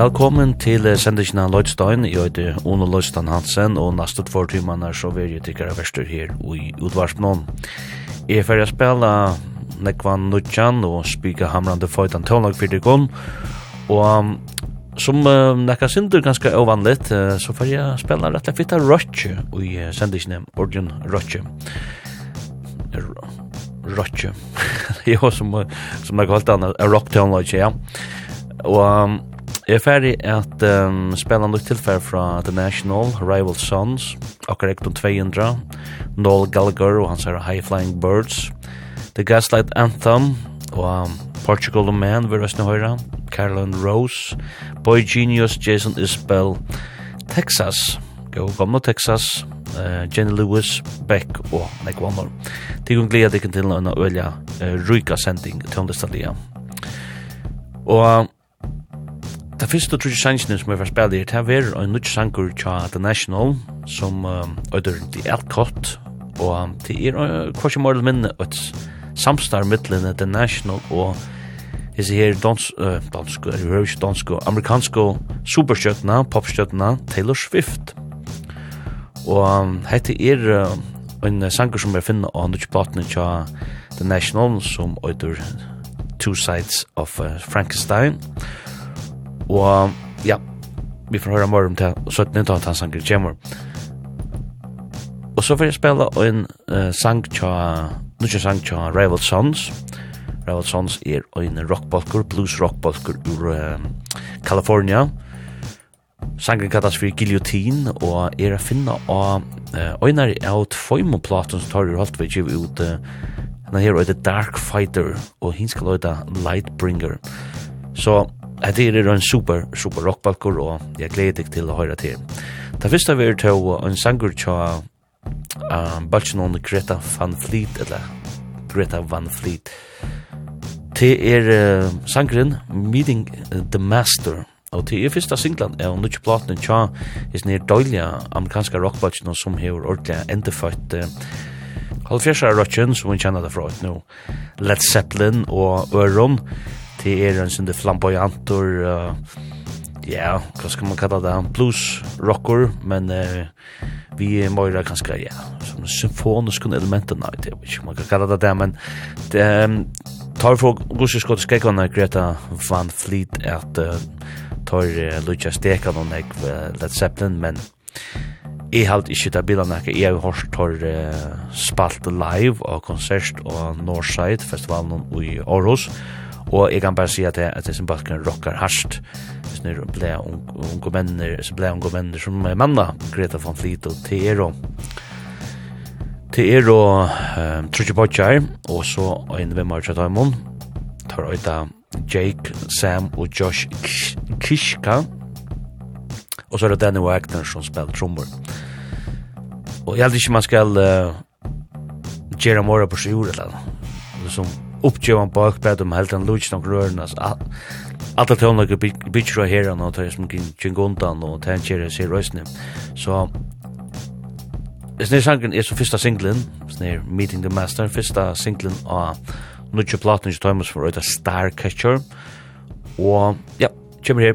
Velkommen til sendingen av Lloydstein. Jeg heter Ono Lloydstein Hansen, og neste två timene så vil jeg tykkere verster her i utvarsmån. Jeg er ferdig å spille Nekvan Nudjan og spika hamrande føytan tånlag for. Og som uh, nekka sindur ganske ovanligt, uh, så får jeg spela rett og fitta Rotje i uh, sendisne, Orgen Rotje. Rotje. jo, som, uh, som nekka holdt an, rock tånlag, ja. Og um, Jeg er ferdig at um, spela nok tilfær fra The National, Rival Sons, akkurat ekton 200, Noel Gallagher og hans her High Flying Birds, The Gaslight Anthem, og um, Portugal the Man, vi røstene høyra, Caroline Rose, Boy Genius, Jason Isbell, Texas, Go gamle Texas, uh, Jenny Lewis, Beck og Nick Wannor. Tikkum gleda tikkum til en øyla uh, ruika sending til understadlia. Og Det første tror jeg sangene som jeg var spela i, det er en nødt sanger til The National, som øyder The Elcott, og det er hva som er minne et samstar mittlene The National og hese her dansk, dansk, er jo ikke dansk, amerikansk superstjøtna, popstjøtna, Taylor Swift. Og dette er en sanger som jeg finner av nødt platene til The National, som øyder Two Sides of Frankenstein, og Og ja, vi får høre mer om det, og så er det nytt av sanger kommer. Og så får jeg spille en uh, sang tja, ikke sang tja Rival Sons. Rival Sons er en rockbalker, blues rockbalker ur uh, California. Sangen kallas for Guillotine og er a finna av uh, øynari av tvoimu som tar ur holdt vi giv ut uh, henne her og Dark Fighter og hinskal og Lightbringer. Så det er en super, super rockbalkor, og jeg gleder deg til å høre til. Det første vi er til en sanger tja um, balkjonon Greta Van Fleet, eller Greta Van Fleet. Det er uh, sangeren Meeting the Master, og det er første singlen er om nukje platen til is nir døyliga amerikanske rockbalkjonon som har ordentlig endeføyt uh, Halvfjersa er røtjen, som vi kjenner det fra ut nå. Led Zeppelin og Øron, det er en sånn flamboyantor, uh, ja, hva skal man kalla det, blues rocker, men uh, vi er møyra ganske, ja, sånn symfoniske elementer, nei, det vet ikke om man kan kalla det det, men det, um, tar for gusje skott skrekkene Greta Van Fleet at uh, tar uh, Lucia Stekan og nek uh, Led Zeppelin, men Jeg halt ikke til bilene ikke. Jeg har hørt har uh, spalt live og konsert og Northside festivalen i Aarhus. Og jeg kan bare si at det, er som balken rockar harsht. Hvis nu ble unge menner, så ble unge menner som manna, Greta von Fleet og Teero. Teero um, trutje bodjar, og så en vimmer tja daimon. Tar oita Jake, Sam og Josh Kishka. Og så er det Danny Wagner som spiller trommer. Og jeg held ikke man skal uh, gjøre mora på sjur eller noe. Som uppgjövan bak ökbädd om helt en lutsch nog rörna right here on the och tar som kring ten och tänker sig röstnim så Snær sangen er så fyrsta singlen, snær Meeting the Master, fyrsta singlen av Nutje Platnus Thomas for Star Catcher. Og ja, kommer her.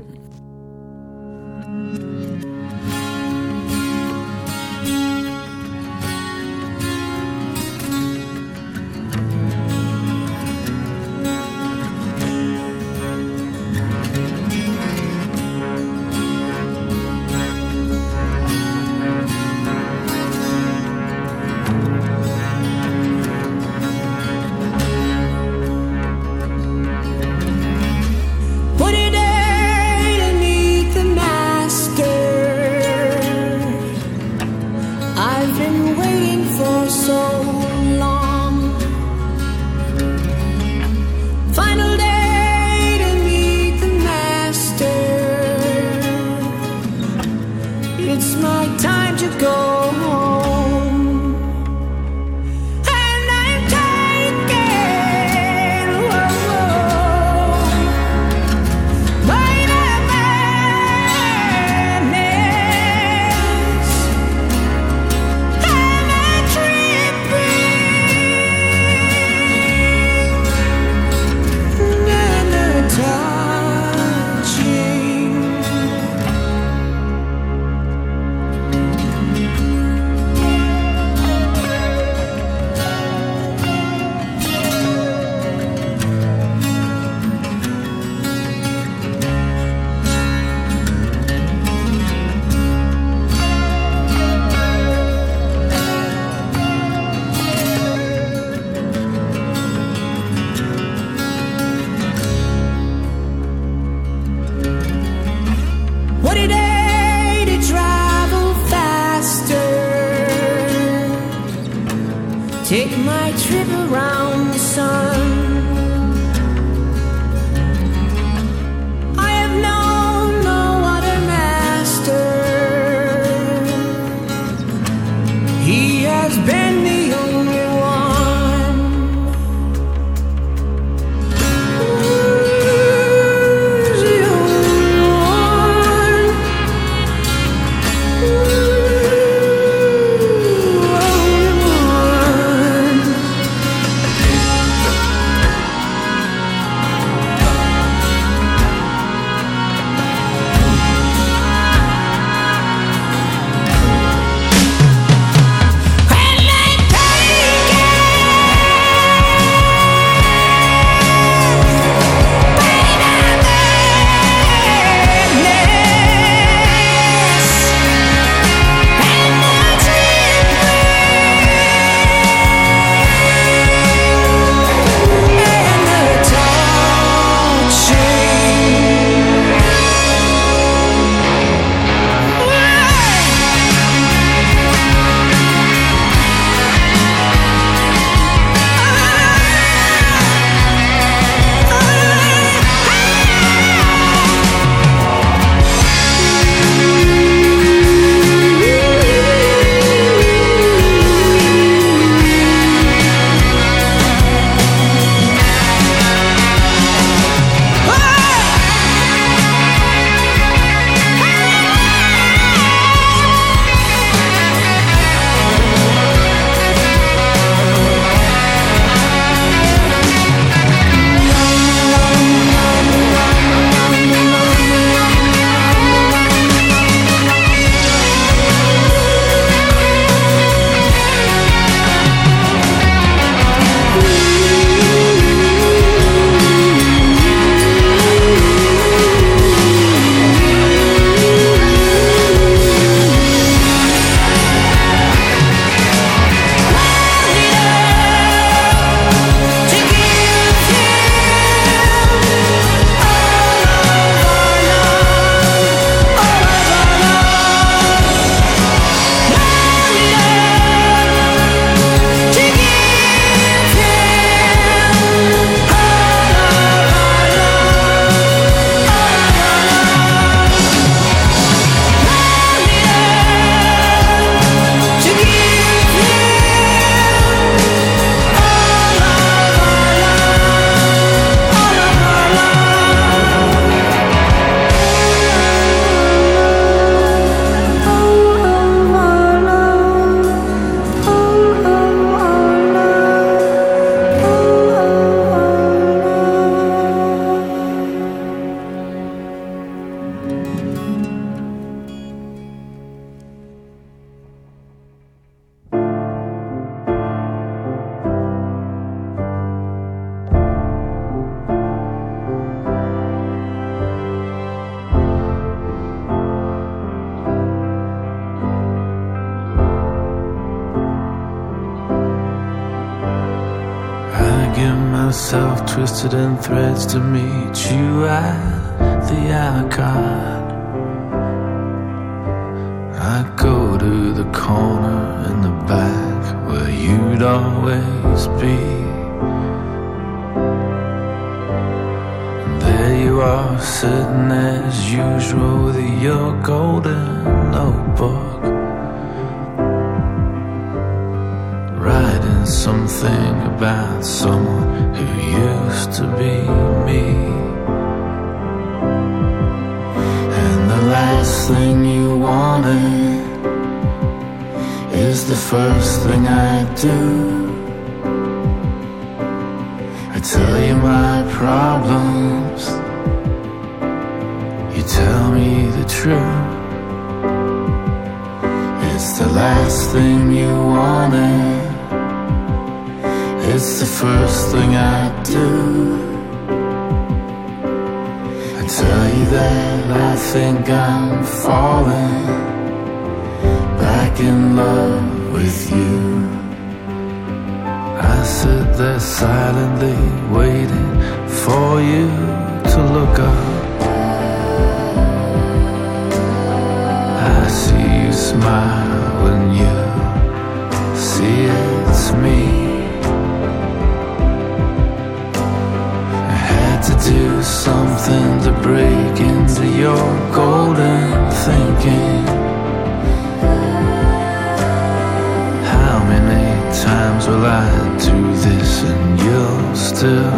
still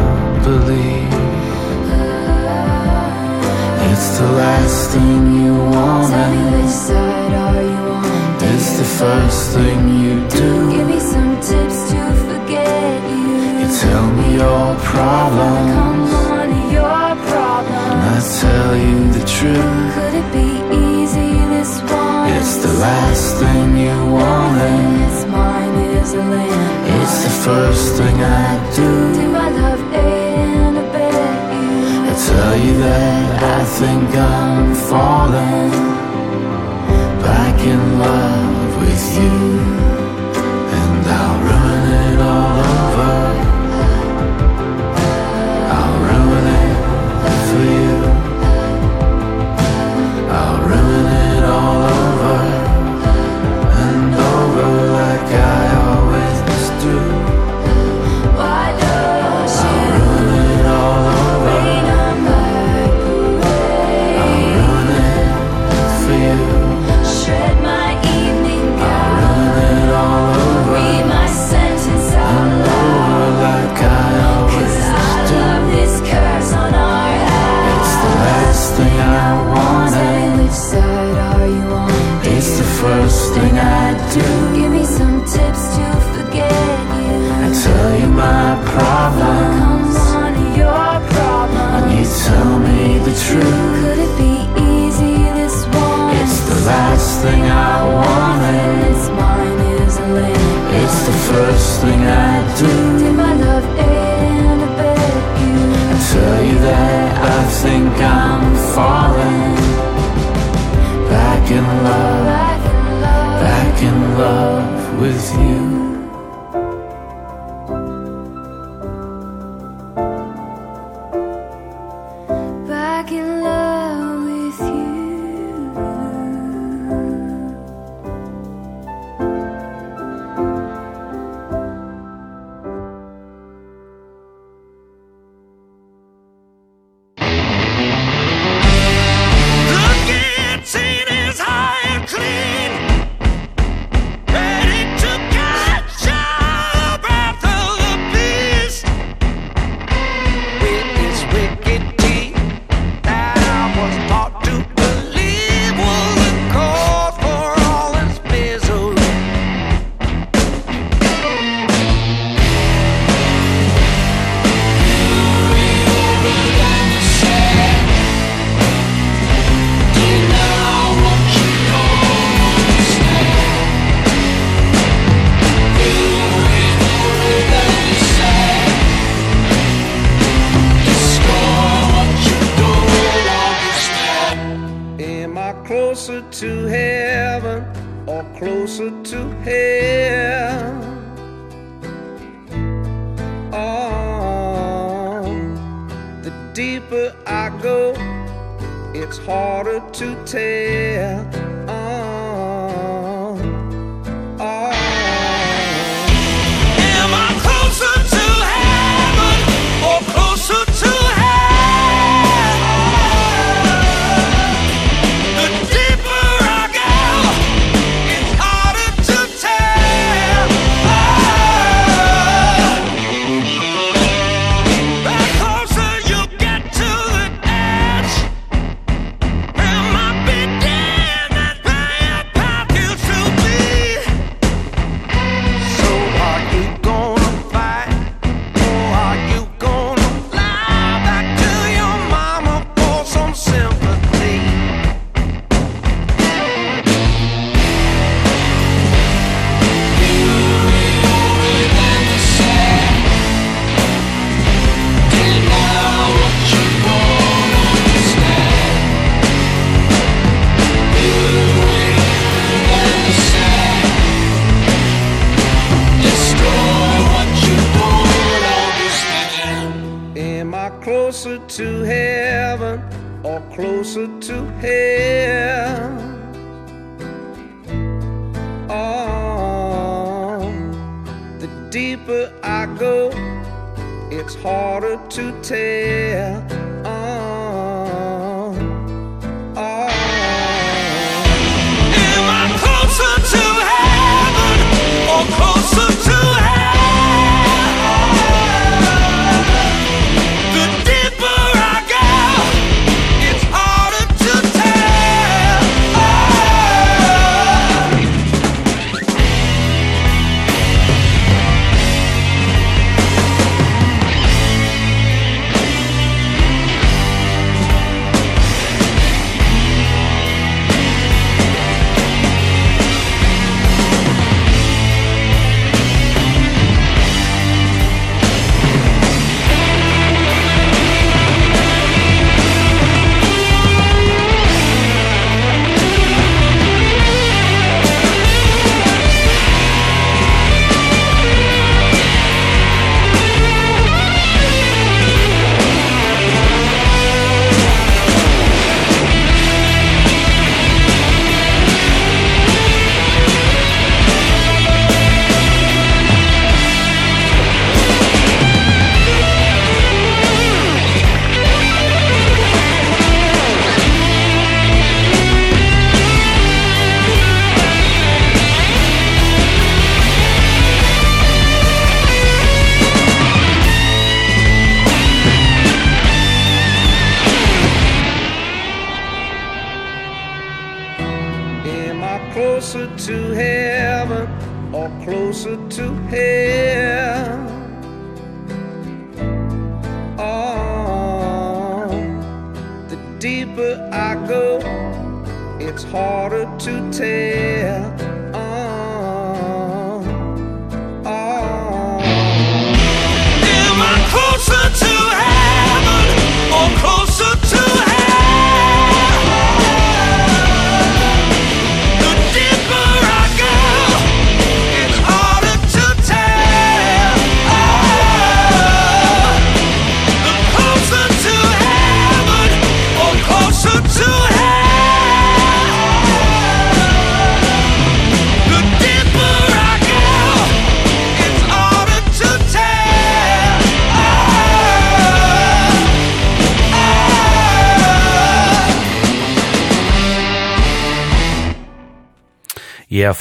believe It's the last thing you want Tell me which side are you on? It's the first thing you do. Give me some tips to forget you. You tell me your problems Come on, your problems And I tell you the truth. Could it be easy this one? It's the last thing you want Nothing is mine is a land It's the first thing I do. think I'm falling Back in love with you. everything I do Did my love in a bed you. I tell you that I think I'm falling Back in love.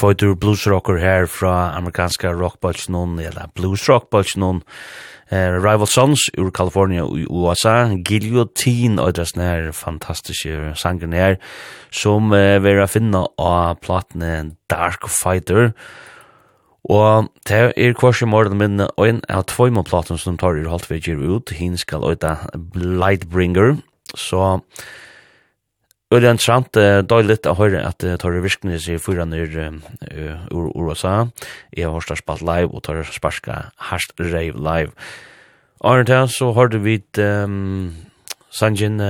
fighter blues rocker her fra amerikanska rockbølsnån, eller bluesrockbølsnån, eh, Rival Sons ur california i USA, Guillotine, og det er fantastiske sangen her, som eh, vi er finna av platene Dark Fighter, Og det er kvars i morgen min øyn av tvøyma platen som tar i halvvegir ut, hin skal øyta Lightbringer, så so, Og det er interessant, da er litt å høre at det tar virkning i fyra nyr ur USA. Jeg har hørt spalt live og tar sparska Harst Rave live. Arne til så hørte vi sangen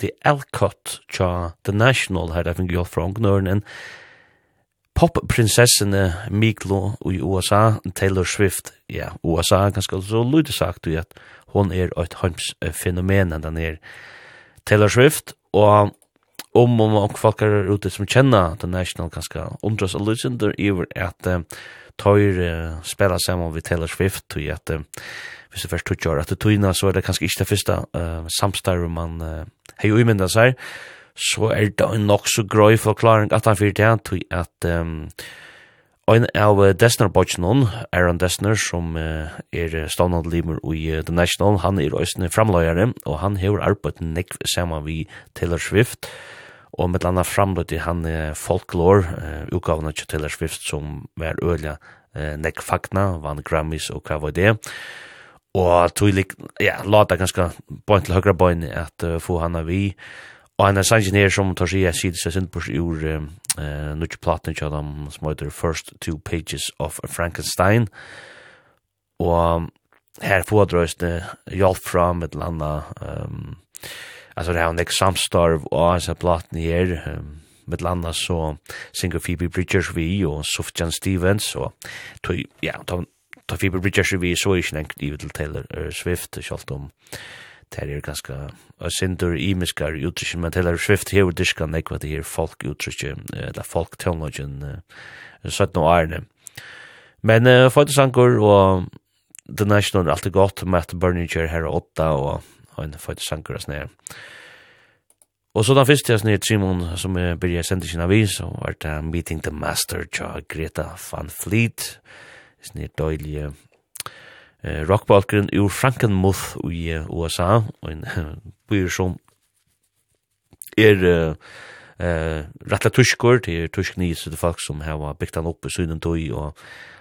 The Alcott tja The National her, jeg finner jo fra Gnøren, popprinsessene Miklo i USA, Taylor Swift, ja, USA, ganske så lydig sagt, at hon er et heimsfenomen, den er Taylor Swift, og om om och folk er ute som känner The National kanske undras og lyssnar där över att uh, tøyr uh, spela saman vi Taylor Swift og att uh, hvis det først tog gjør at det tøyna, så er det kanskje ikke det første uh, samstare man uh, hei uimynda seg, så er det en nok så grøy forklaring at han fyrir det at um, en av Desner Bochnon Aaron Desner, som uh, er ståndand limer i uh, The National, han er òsne framløyare, og han hever arbeid nekv saman vi Taylor Swift, og og med landa framløtt i han folklore, uh, utgaven av Taylor Swift som var øyla uh, nekk fagna, vann Grammys og hva var det. Og tydelig, ja, lata ganske bøyn til høyre bøyn at uh, få han av vi, Og han er sannsyn som tar seg sida seg sindbors i ur uh, nukje platen kja dem som heter First Two Pages of Frankenstein. Og her fodrøyste hjalp fra med landa um, alltså det har en samstarv och alltså platten här um, med landa så Singer Phoebe Bridgers vi och Sufjan Stevens och to, ja to, to Phoebe Bridgers vi så är snägt i till Taylor Swift och allt om det er ganske sindur imiskar utrykje, men Taylor Swift hever diska nekva det her folk utrykje, eller folk teknologien, søtten og ærene. Men uh, fyrir sangur og The National er alltid godt, Matt Berninger her og åtta og en født sanker og sånn Og så den første jeg snir Simon som jeg byrja sende sin avis, så var det Meeting the Master tja Greta Van Fleet, snir døylige eh, rockbalkeren ur Frankenmuth i USA, og en byr som er eh, rettelig tyskor, det er tysk nye til folk som har bygd han opp i synen tøy, og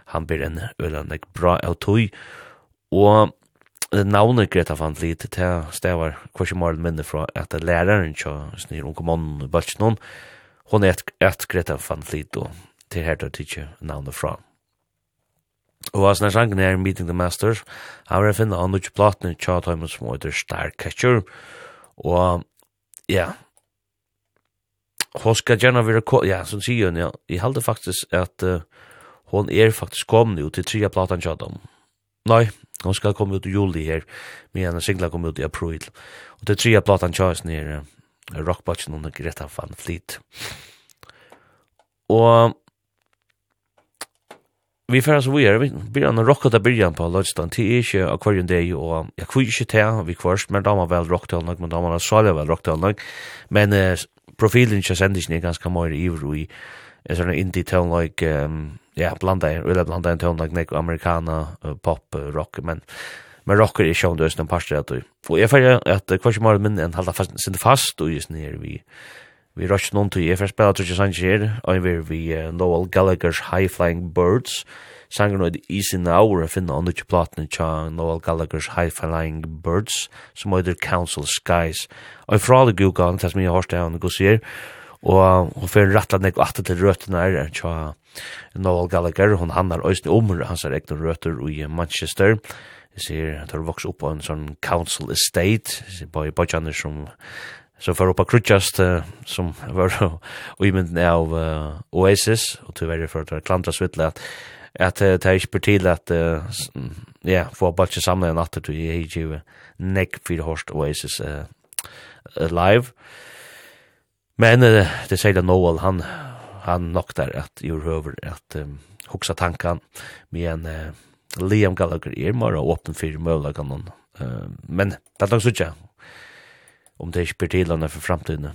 han blir en øyne bra av tøy, og navnet Greta van Vliet, det stavar hvordan morgen minne fra at læreren tja snir unge mannen i noen, hon er et et Greta van Vliet, og til her til tidsje navnet fra. Og hva nær sangen er Meeting the Masters, han vil finne han utje platen tja tøymen som heter Star Catcher, og ja, hon skal gjerne være, ja, som sier hun, ja, jeg halde faktisk at uh, hon er faktisk kommet jo til tredje platan tja dem, Nei, hon skal komme ut i juli her, men henne singla kom ut i april. Og det tredje platan tjas nere, uh, Rockbatchen under Greta Van Fleet. Og vi fer så vi er, vi blir an rocka ta byrjan på Lodgestan, til ikke akvarium dag, og jeg kvar ikke til, vi kvarst, men da var vel rock til nok, men da var salja vel rock til nok, men uh, profilen ikke sendes ikke ganske mer i ivro i, en sånn indie-tone, like, um, ja, blanda er, eller blanda en tøvnlag nek amerikana, pop, rock, men men rocker er sjån døsen en parster at du, og jeg fyrir at hver som har min en halda fast, sin fast og just nere vi, vi rush noen til, jeg fyrir spela Trudje Sanchez og vi vi Noel Gallagher's High Flying Birds, Sangen og Easy Now og jeg finner andre til platene tja Noel Gallagher's High Flying Birds som heter Council Skies. Og jeg fra det gugan, tas mi jeg hørste av en gosier, og hun fer rattla nek atter til røttene er tja Noel Gallagher, hun handlar òsne om hans er egne røtter i Manchester. Jeg sier, jeg tar vokse opp på en sånn council estate, jeg sier, bare i Bajjaner som så för uppa krutjast uh, som var och i mynden av uh, Oasis. Och tyvärr för att klantra svittla att att det är inte till att ja få bara samla en natt till i ju neck för horst Oasis uh, live. Men det säger Noel han han noktar att gjør över att um, huxa tankan med en uh, Liam Gallagher. Er mer öppen för möjligheten um, uh, men det er nok inte om det är spiritilarna för framtiden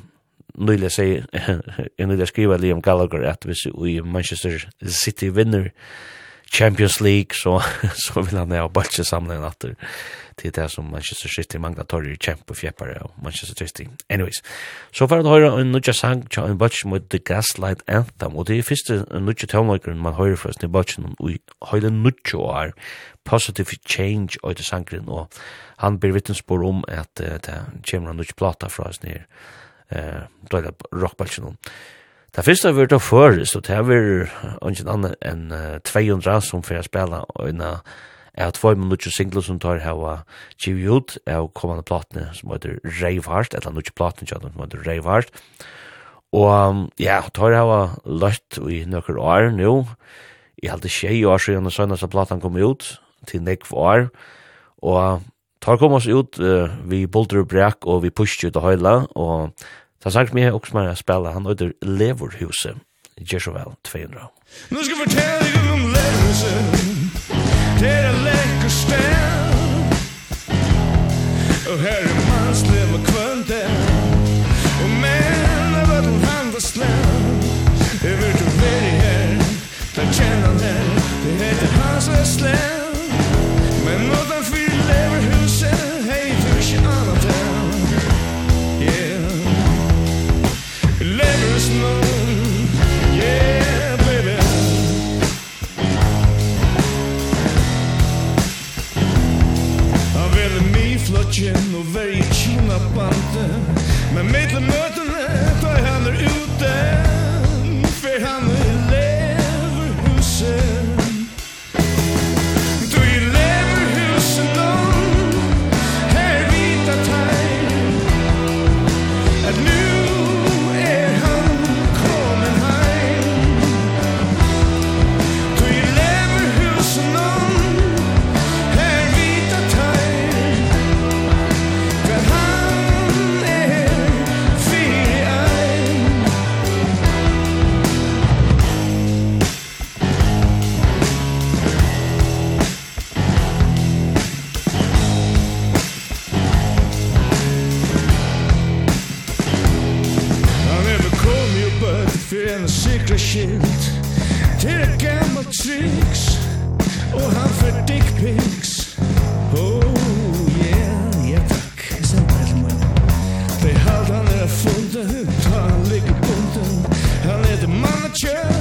Nyligen säger jag nyligen skriver Liam Gallagher at hvis vi Manchester City vinner Champions League så så vill han ha bultje samlingen att til det som Manchester City mangla torri kjemp og fjeppare av Manchester City. Anyways, så får du høre en nudja sang til en bøtj mot The Gaslight Anthem, og det er første nudja tjallmøkeren man hører fra sin i bøtjen om i høyre nudja er Positive Change og det sangren, og han ber vittnesbor om at det kommer en nudja plata fra oss sin i døyla rockbøtjen Det første har vært å føres, og det har vært ikke annet enn 200 som får spela og en av Jeg har tvoi minutter singler som tar hava givet ut av kommande platene som heter Ravehart, eller nukje platene som heter Ravehart. Og ja, tar hava løtt i nøkker år nu. Jeg halte tjei år siden og sønnes at platan kom ut til nekv år. Og tar kom oss ut uh, vi Boulder og brak og vi pusht ut og høyla. Og ta sagt meg også med å spela, han heter Leverhuset. Jeshovel 200. Nå skal jeg fortelle dig om Leverhuset. Cadillac och spänn Och Harry Mans blev med kvönden a men vad den han var snäll Över till Veriher Där känner han Det heter hans västländ Men något watching the very för en sikre skilt Det är gamla tricks Och han för dickpics. Oh yeah, ja tack. Sen på det mun Det halda han är funden. Ta han ligger bunden. Han är det manager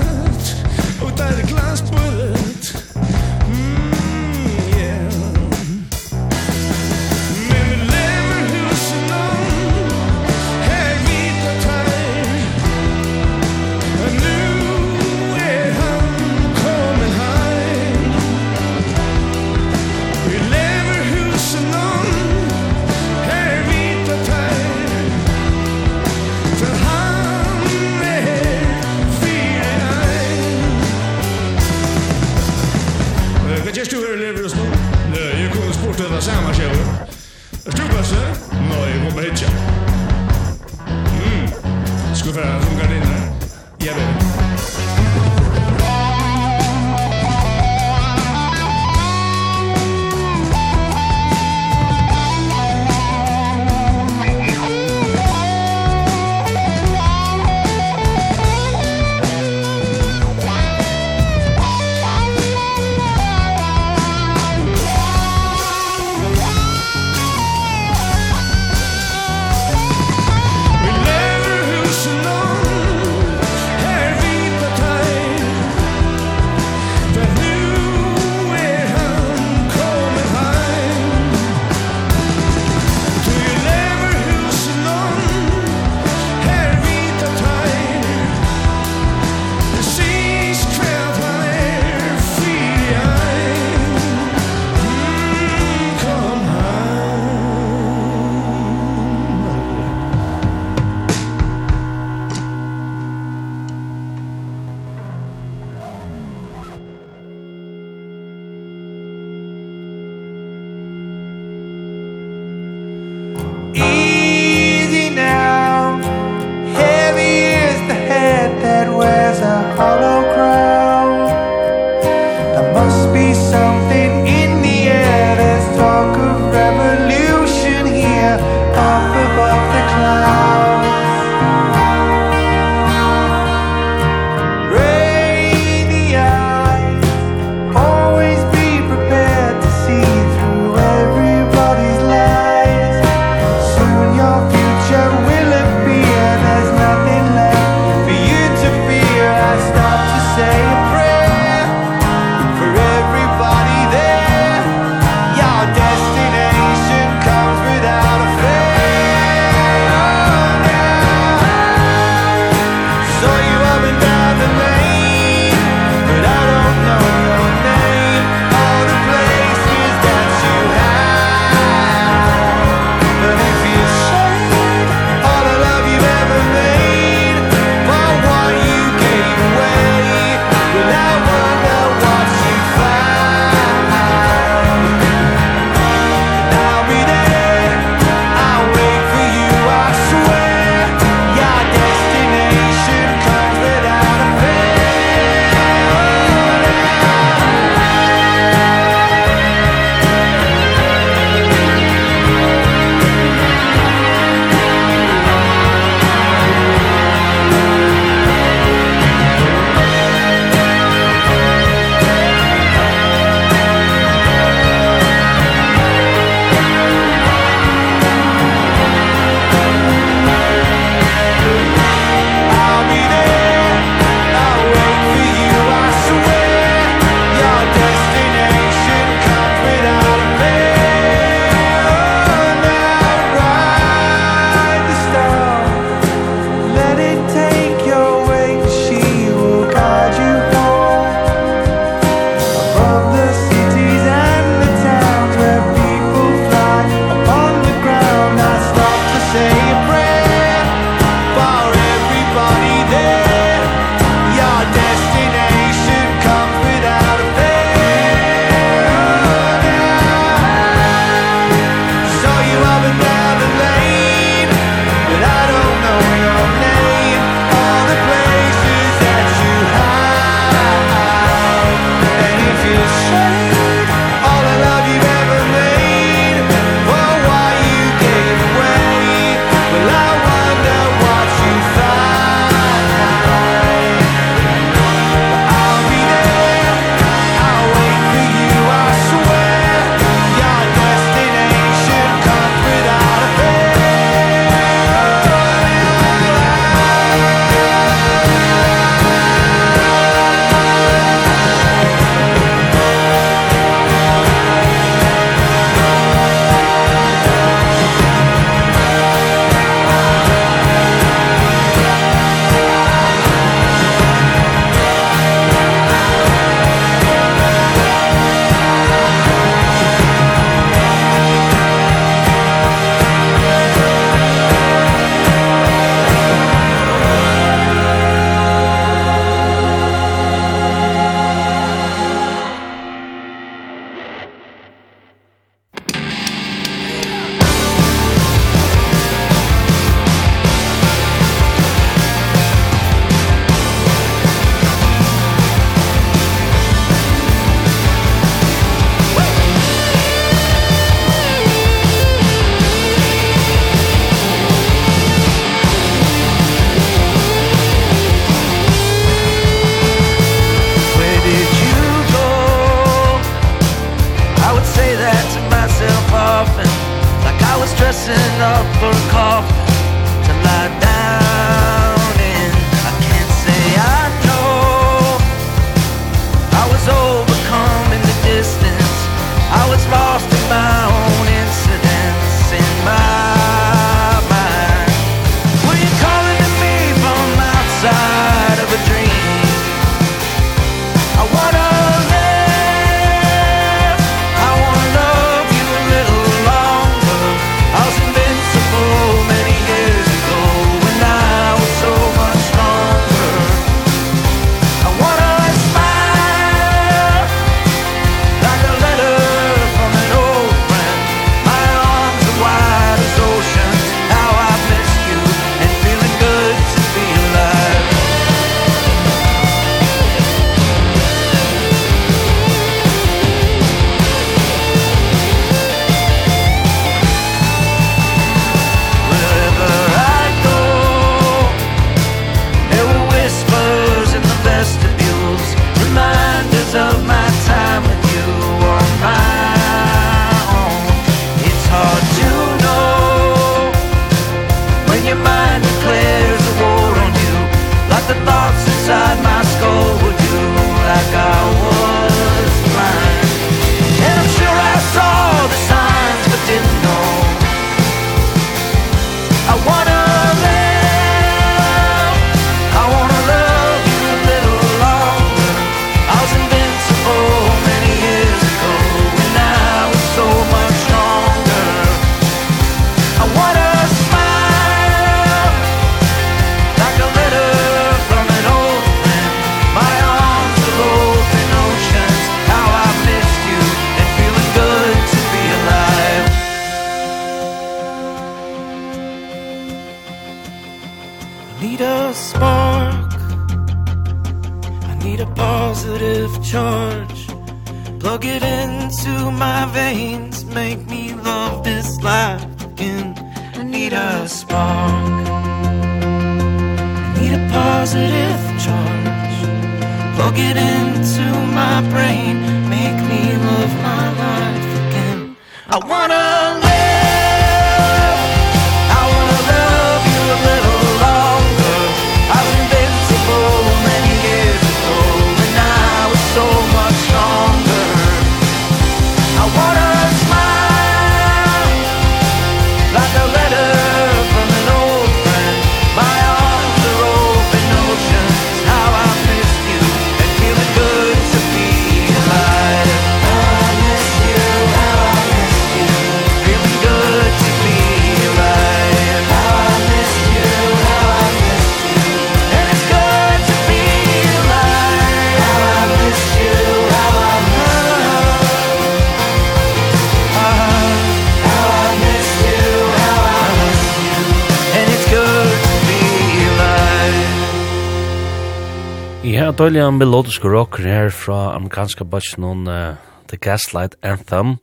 døylig en melodisk rock her fra amerikanska bøtjen on uh, The Gaslight Anthem.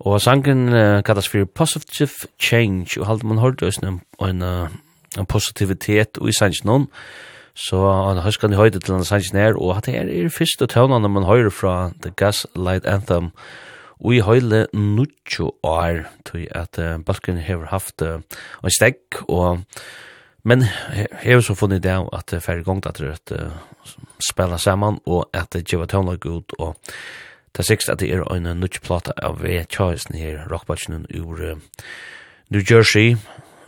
Og sangen uh, kallas for Positive Change, og halte man hørt oss en, en, en positivitet og i sangen noen Så han husker i høyde til han sangen her, og at det er i første tøvnene man hører fra The Gaslight Anthem, og i høyle nutjo år, tog at uh, Balkan hever haft uh, en stegg, og Men jeg har så funnet det at det færre gongt at det spela saman og at det gjeva tøvnlag ut og det sikst at det er en nudge plata av V. Choisen her, rockbatchen ur New Jersey,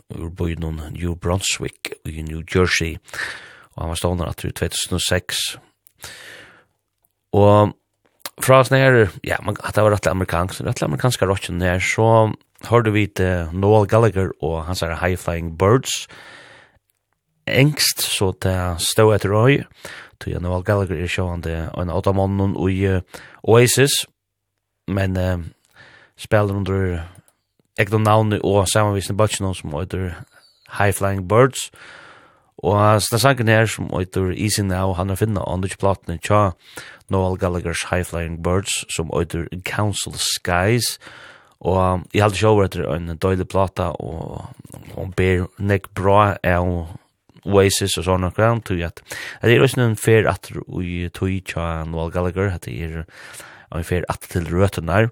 ur byen New Brunswick i New Jersey og han var stående at i 2006 og fra oss nær, ja, man, at det var rettelig amerikansk, rettelig amerikanska rocken nær, så hørte vi til Noel Gallagher og hans her High Flying Birds, engst, så det stod etter røy, tog jeg Noel Gallagher er sjående en åtta måneden i Oasis, men uh, spiller under ekte navn og samanvisende bøtjen som heter High Flying Birds, og uh, sangen her som heter Easy Now, han er finna on the platene tja Noel Gallagher's High Flying Birds, som heter Council Skies, og jeg halte sjå etter en døylig plata, og hon ber nek bra av Oasis og sånne grann, tog at det er også en fer at vi tog tja Noel Gallagher, at det er en fer at til røten der,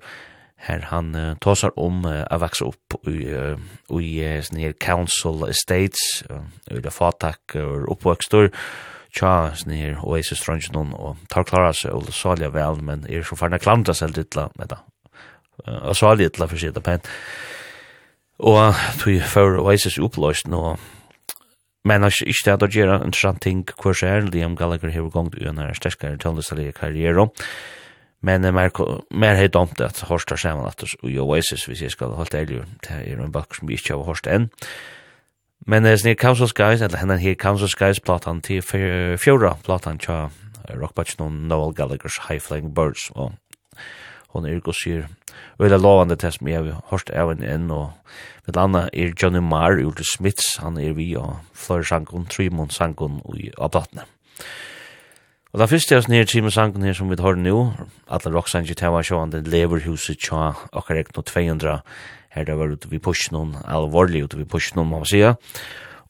her han uh, tåsar om uh, å vokse opp i, uh, i uh, council estates, uh, i det fatak og uh, oppvøkstor, tja her Oasis Trondjenon og tar klara seg og salja vel, men er så farna klamta seg litt la, med da, og salja litt la for sida pent. Og tog for Oasis oppløst nå, Men jag är inte att göra en intressant ting kvar så här. Liam Gallagher har gått ut en stärskare tonlistaliga karriärer. Men mer mer helt om at att Horst har samman att i Oasis vi ska hålla ärlig. Det är en back som vi inte har Horst enn. Men det är snir Council Skies, eller henne her Council Skies platan til fjóra platan tja rockbatch noen Noel Gallagher's High Flying Birds og hon er gosir øyla lovande til som jeg hørst av en enn og med anna er Johnny Marr ur Smiths. Han er vi og flere sangon Trymon sangon i Abdatne. og da fyrst jeg snir Trymon sangon her som vi har nu alle rocksanger tema sjåan den leverhuset tja akkar ekno 200 her det var ute vi push noen alvorlig ute vi push noen må man sige.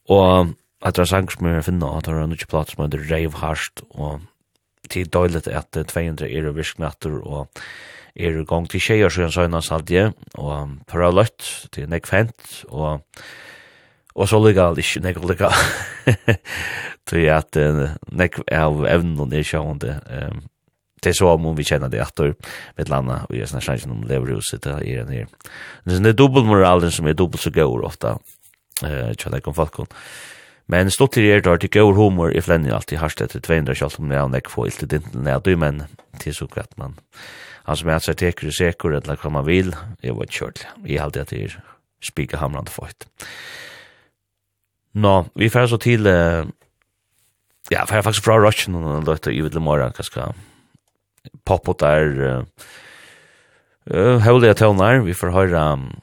Og at det er sanger som jeg finner at det er nødvendig platt som heter Rave Harst og tid døylet at 200 er virknatter og er i gang til tjejer så søgna saldje, og for av løtt, til nek fent, og og så lykka alt ikke nek lykka, til at nek av evnen er sjående, um, det er så om vi kjenner det atter, med landa, og jeg er snart om leverhuset, det er en her. Det er dobbelmoralen som er dobbelt så gøy ofta, uh, kjenner om folk. Men stått til er det gaur humor i flenni alltid harst etter 200 kjallt om det er nek få ilt i dinten, ja, du men, til så kvett man, han som är teker i sekur, eller hva man vil, jag var kjørt. Jeg halte at det er spika hamrande fort. Nå, vi fer så til, uh, ja, fer faktisk fra Russian och då i vidle morgen, vill mora kanske poppa där eh holiga tonar vi får høre um,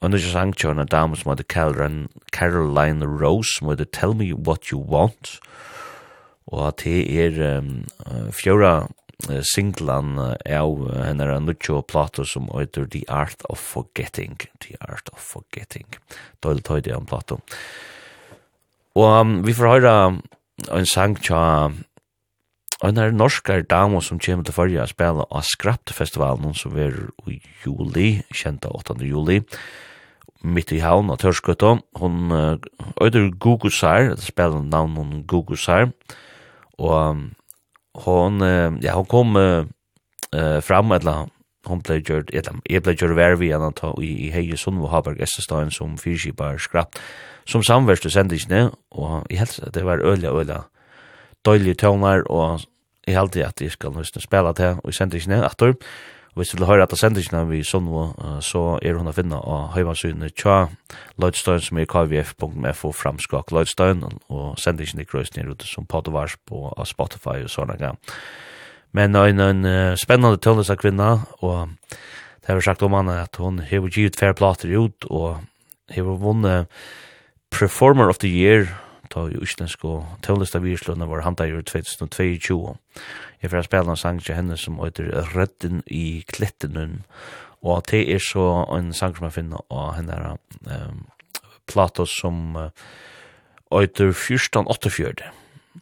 Och nu sang John en dame som heter Caroline, Caroline Rose som heter Tell Me What You Want. Og at det er um, fjóra singlan av hennara nutjo plato som heter The Art of Forgetting. The Art of Forgetting. Døyl tøyde om plato. Og um, vi får høyra en sang tja en er norskar damo som kommer til fyrir å spela av Skrapt-festivalen som er i juli, kjenta 8. juli mitt i havn av Tørskøtta. Hon øyder Gugusar, det spiller navn hun Gugusar, og hon ja hon kom eh fram eller hon blev gjort eller jag blev gjort vär vi annat i i Heje Sund och Haberg Essestein som fyrskipar skrapp som samvärste sendisne og i helst det var öliga öliga dåliga tonar og eg heldi at eg skal nú spela ta og sendis sendisne aftur hvis du vil høre etter sendingene vi sånn uh, så er hun å finne av heimasynet tja Lloydstein som er kvf.fo framskak Lloydstein, og sender ikke i krøysene er ute som podvars på uh, Spotify og sånne gang. Men en, en uh, spennende tøllelse av kvinna, og det har vi sagt om henne at hun har givet færre plater ut, og har vunnet Performer of the Year, ta i utländsk og tølleste av virslønne var handa i 2022. Jeg får spela en sang til henne som heter Rødden i Klittenun. Og det er så en sang som jeg finner av henne her um, plato som uh, heter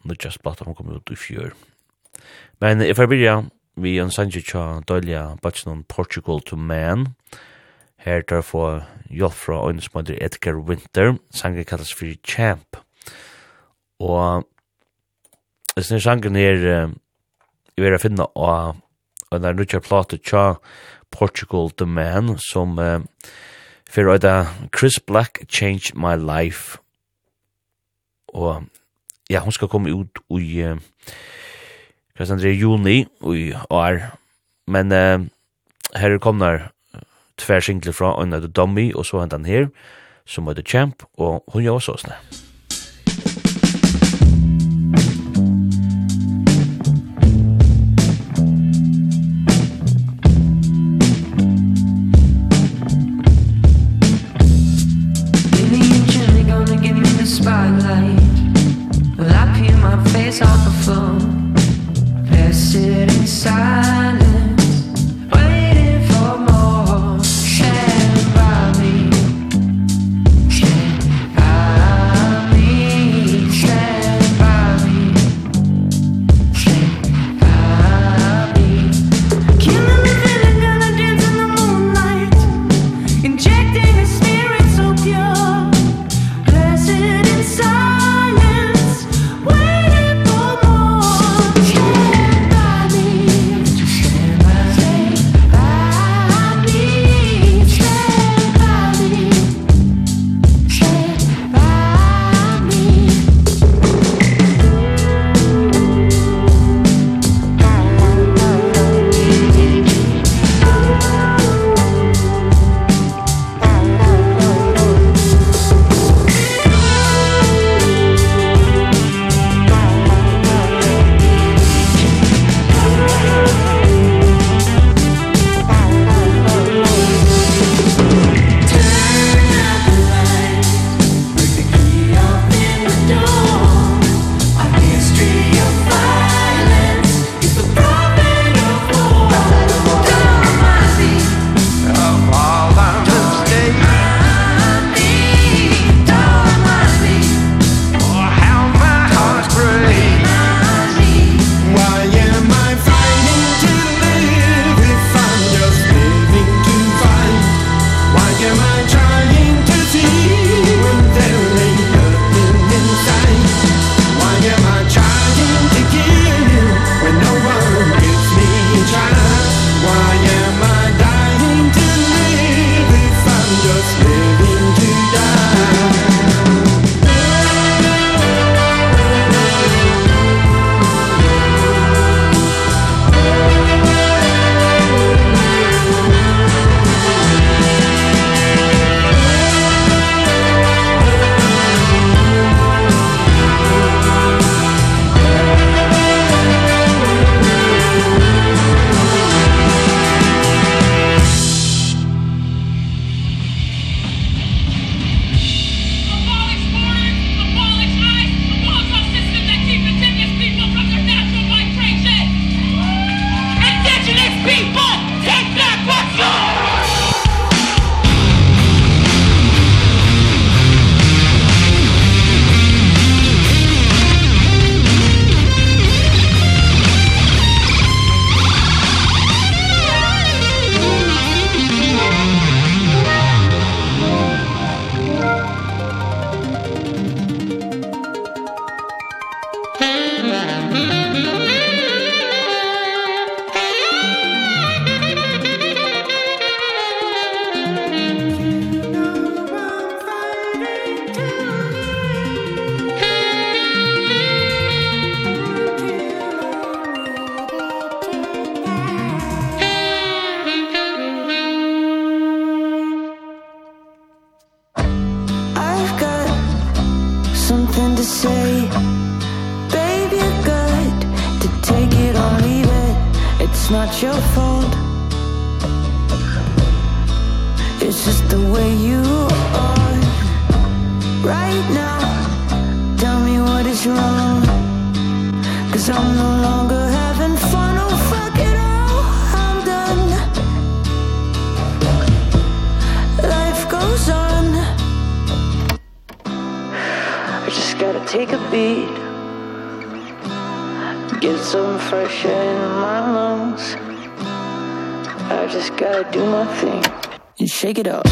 Nå just plato som kom ut i fjør. Men jeg får byrja vi en sang til Dølja Batsen Portugal to Man. Her tar jeg få hjelp fra øyne som heter Edgar Winter. Sangen kalles for Champ. Og Jeg synes sangen er jeg vil finna av en av Richard plate tja Portugal The Man som uh, fyrir øyda Chris Black Changed My Life. Og ja, hon skal komme ut i uh, hva stendur i juni i år men uh, her kommer tversingler fra Øyna The Dummy og så hentan her som er The Champ og hun gjør også sånn it's not your fault. It's just the way you are. Right now Tell me what is wrong. Cause I'm no longer having fun. Oh fuck it all, I'm done. Life goes on. I just gotta take a beat some fresh air in my lungs. I just gotta do my thing. And shake it up.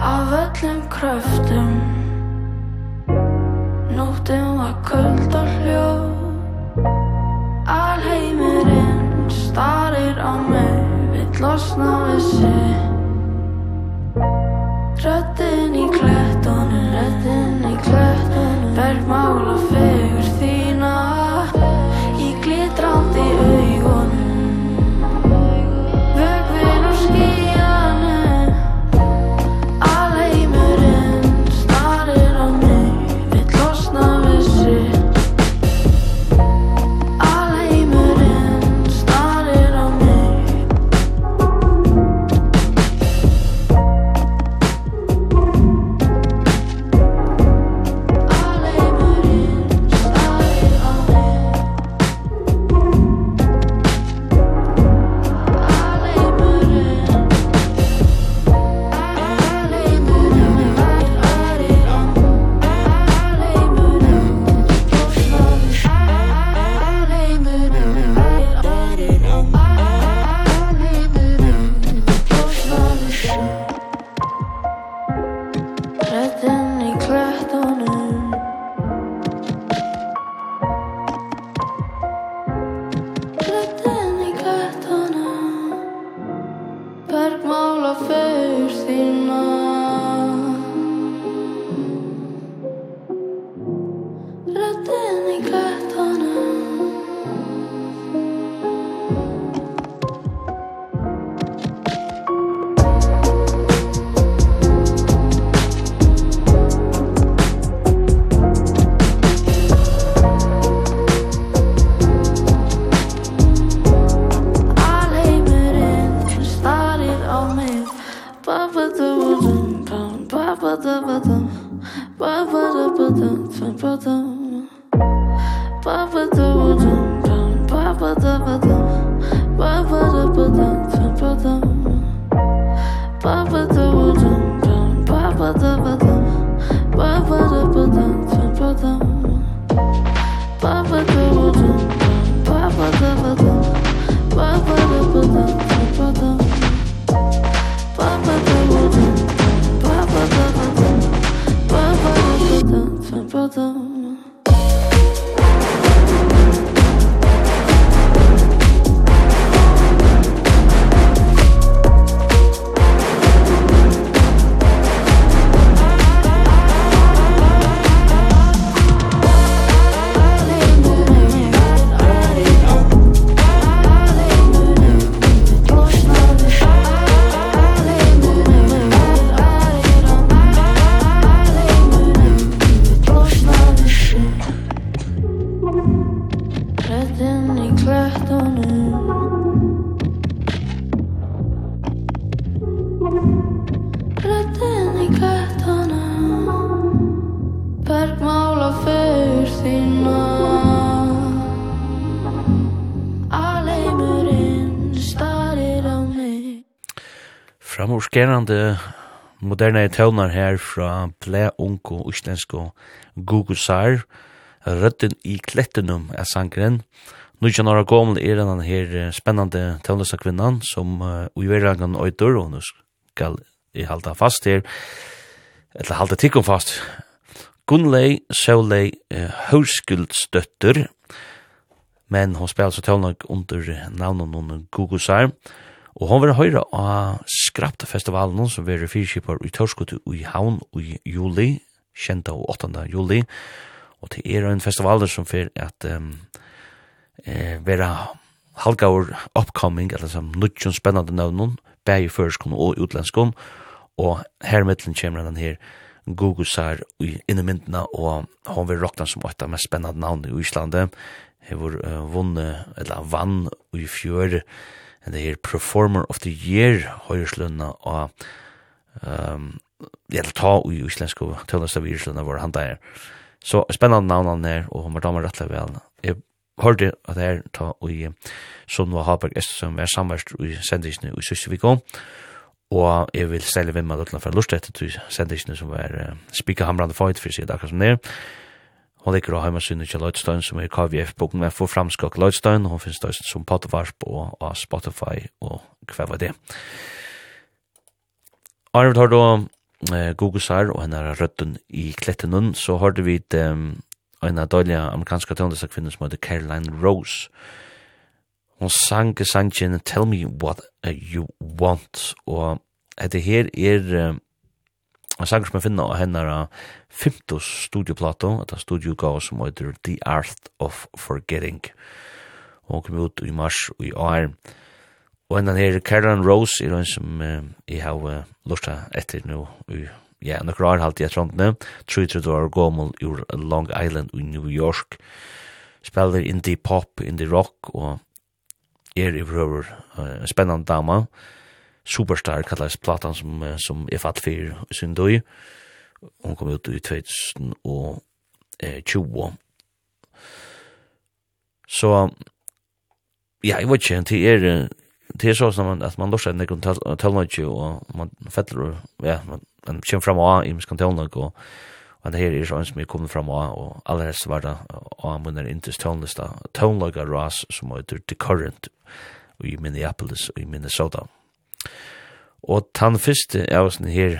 Av öllum kröftum Nóttin var köld og hljó Alheimurinn starir á mig Vill losna við sig. Røtten i klættan Røtten i klættan Bergmála fegur. skerande moderne tøvnar her fra ble unko uslensko gugusar, rødden i klettenum er sangren. Nu kjenner jeg gommel er den her spennande tøvnløsa kvinnan som uh, uiverangan øyder, og nu skal jeg halda fast her, eller halda tikkum fast. Gunnlei Sølei uh, Hørskuldsdøtter, men hon spela så tøvnlag under navnet noen gugusar, og Og hon vil høyre av Skraptfestivalen som vil fyrkipar i Tørskotu i Havn i juli, kjenta og 8. juli. Og til er en festival som fyrir at um, eh, vera halgaur upcoming, eller som nudjon spennande navnun, bæg i førskon og utlenskon, og her mittlen kommer den her Gugusar i innemyndina, og hon vil rokna som åtta mest spennande navn i Islande, hefur uh, vunne, eller vann i fjør, and the year performer of the year høyrslunna og um, ja, ta i islensk og av Irslanda var han der. Så spennende navn han er, og hun var damer rettelig vel. Jeg hørte at det er ta i Sunva Haberg S, som er samverst i sendisene i Søsjeviko, og jeg vil stelle vimma løtla fra lust etter til sendisene som er uh, spika hamrande fight for sida akkurat som det er. Hon ligger og heima sinne til Lloydstein som er KVF-boken for framskak Lloydstein. Hon finnes da som podvarp og av Spotify og hva var det. Arvid har da eh, Gugusar og henne er røtten i Klettenun, så har vi um, en av døylige amerikanske tøndeste kvinner som heter Caroline Rose. Hon sang sangen Tell Me What You Want, og etter her er Og sanger som jeg finner av henne er Fimtos studioplato, et av studiogav som heter The Art of Forgetting. Og kom ut i mars og i år. Og henne her Karen Rose er en som jeg har lurt etter nå i ja, nok rar halt jeg trond nu, 33 år gammel ur Long Island i New York, spelar indie pop, indie rock, og er i prøver en spennende dama, og Superstar kallas platan som, som er fatt fyrir sin døy. Hon kom ut i 2020. Så, ja, jeg vet ikke, det er, det er så som man, at man lorser en nekron tølnøyke, og man fettler, ja, man, man kommer fram av i miskan tølnøyke, og Men det her er sånn som jeg kom fram av, og allerhelst var det av munner intes tøvnlista, tøvnlaga ras som heter The Current i Minneapolis og i Minnesota. Og tann fyrste er også her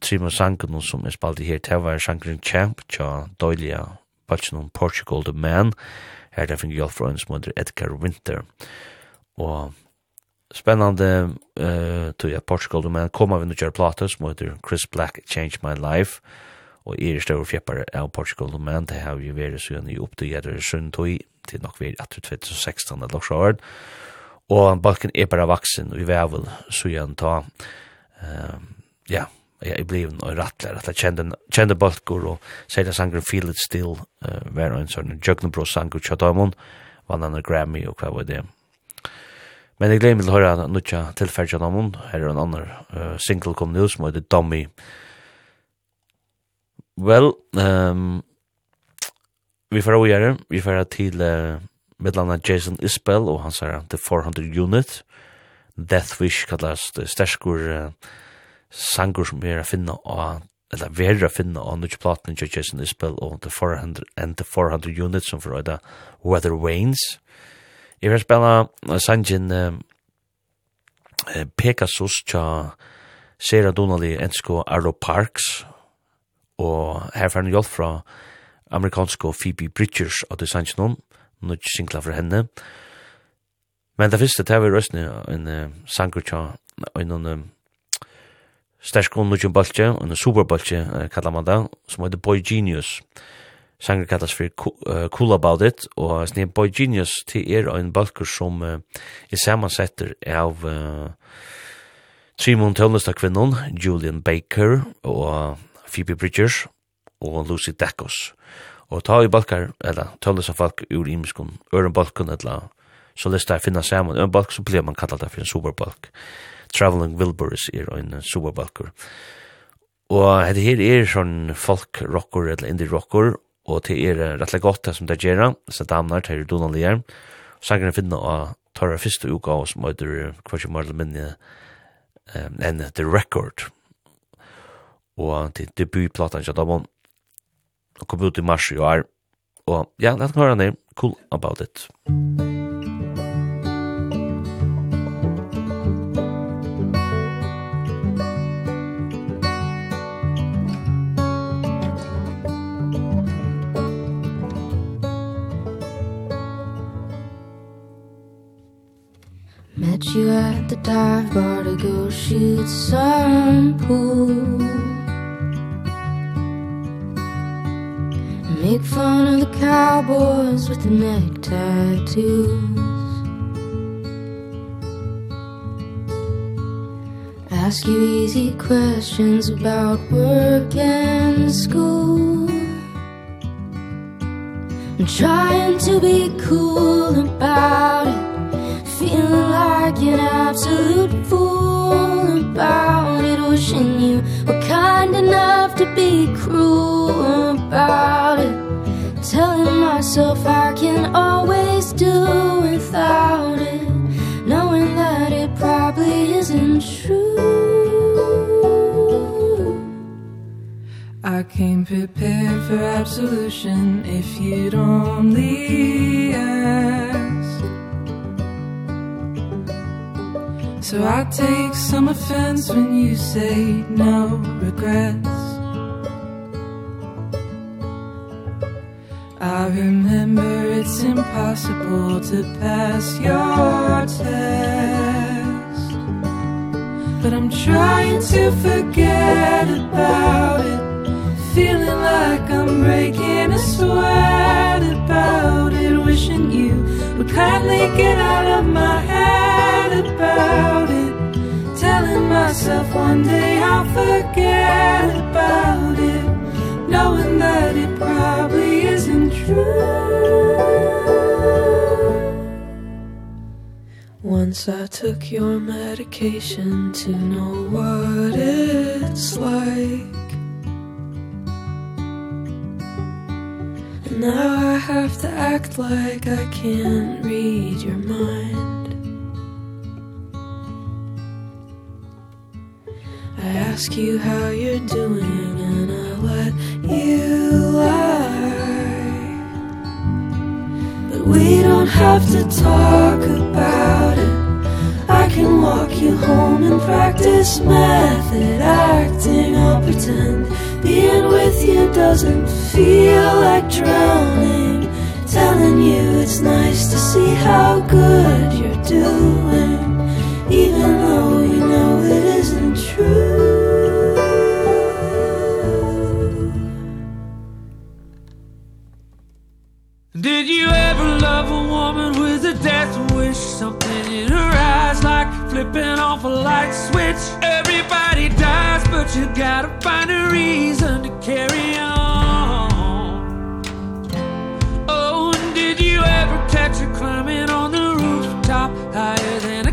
Trima sangen som er spalt i her, det var sangen Champ, tja døyliga batchen om Portugal The Man, her det finner hjelp fra en som heter Edgar Winter. Og spennande uh, tog jeg Portugal The Man kom av en utgjør plate som heter Chris Black Changed My Life, og er større fjeppare av Portugal The Man, det har jo vært så gjerne i opptøyere tog, til nok vi er 2016 eller så og balken er bare vaksen og vi er vel så igjen ta Uh, ja jeg ble en rattler at jeg kjente, kjente balker, og sier det sanger Feel It Still uh, var en sånn Jøgnebro sanger Tjadamon vann han Grammy og hva var det? Men jeg glemmer til å høre nødja tilferd Tjadamon her er en annen uh, single kom nu som heter Dummy. Well um, vi får å gjøre vi får til uh, mittlanna Jason Isbell og hans her The 400 Unit, Death Wish kallast sterskur uh, sangur som er a finna og eller verra a finna og nudge platen til Jason Isbell og The 400 and The 400 Unit som for øyda Weather Wains. Jeg vil spela uh, sangen um, uh, Pegasus tja Sarah Donnelly ensko Arlo Parks. Og herfaren hjelp fra amerikansko Phoebe Bridgers og det sangen om nødt singla for henne. Men det første, det var røstene en uh, sanger tja, en uh, stersk og nødt baltje, en superbaltje, uh, kallar man det, som heter Boy Genius. Sanger kallas for uh, Cool About It, og sni Boy Genius til er en balkur som uh, er samansetter av uh, Trimon Tøllnestakvinnon, Julian Baker og Phoebe Bridgers og Lucy Dacos. Og ta i balkar, eller tøllesa folk ur imiskun, øren balkun, eller så lest jeg finna saman. øren balk så blir man kallat det for en superbalk. Traveling Wilburys er en superbalkur. Og det her er sånn folk-rocker eller indie-rocker, og det er rettelig godt det som det gjør, så damnar, det er Donald Lier. Sangren finna av tar av første uka av som heter Kvartje Marl Minne um, and The Record. Og til debutplatan, ja, da må og kom ut i mars i år. Og ja, let kan høre ned. Cool about it. Met you at the dive bar to go shoot some pool Make fun of the cowboys with the neck tattoos. Ask you easy questions about work and school. I'm trying to be cool about it. Feeling like an absolute fool about it Wishing you. Were kind enough to be cruel about it. Telling myself I can always do without it. Knowing that it probably isn't true. I came prepared for absolution If you'd only ask. So I take some offense when you say no regrets. I remember it's impossible to pass your test. But I'm trying to forget about it. Feeling like I'm breaking a sweat about it. Wishing you would kindly get out of my head about it. Telling myself one day I'll forget about it. Knowing that it probably isn't true. Once I took your medication to know what it's like. Now I have to act like I can't read your mind. I ask you how you're doing and I let you lie. But we don't have to talk about it. I can walk you home practice method acting I'll pretend. Being with you doesn't feel like drowning. Telling you it's nice to see how good you're doing even though you know it isn't true. Did you ever love a woman with a death flipping off a light switch. Everybody dies but you gotta find a reason to carry on. Oh and did you ever catch her climbing on the rooftop higher than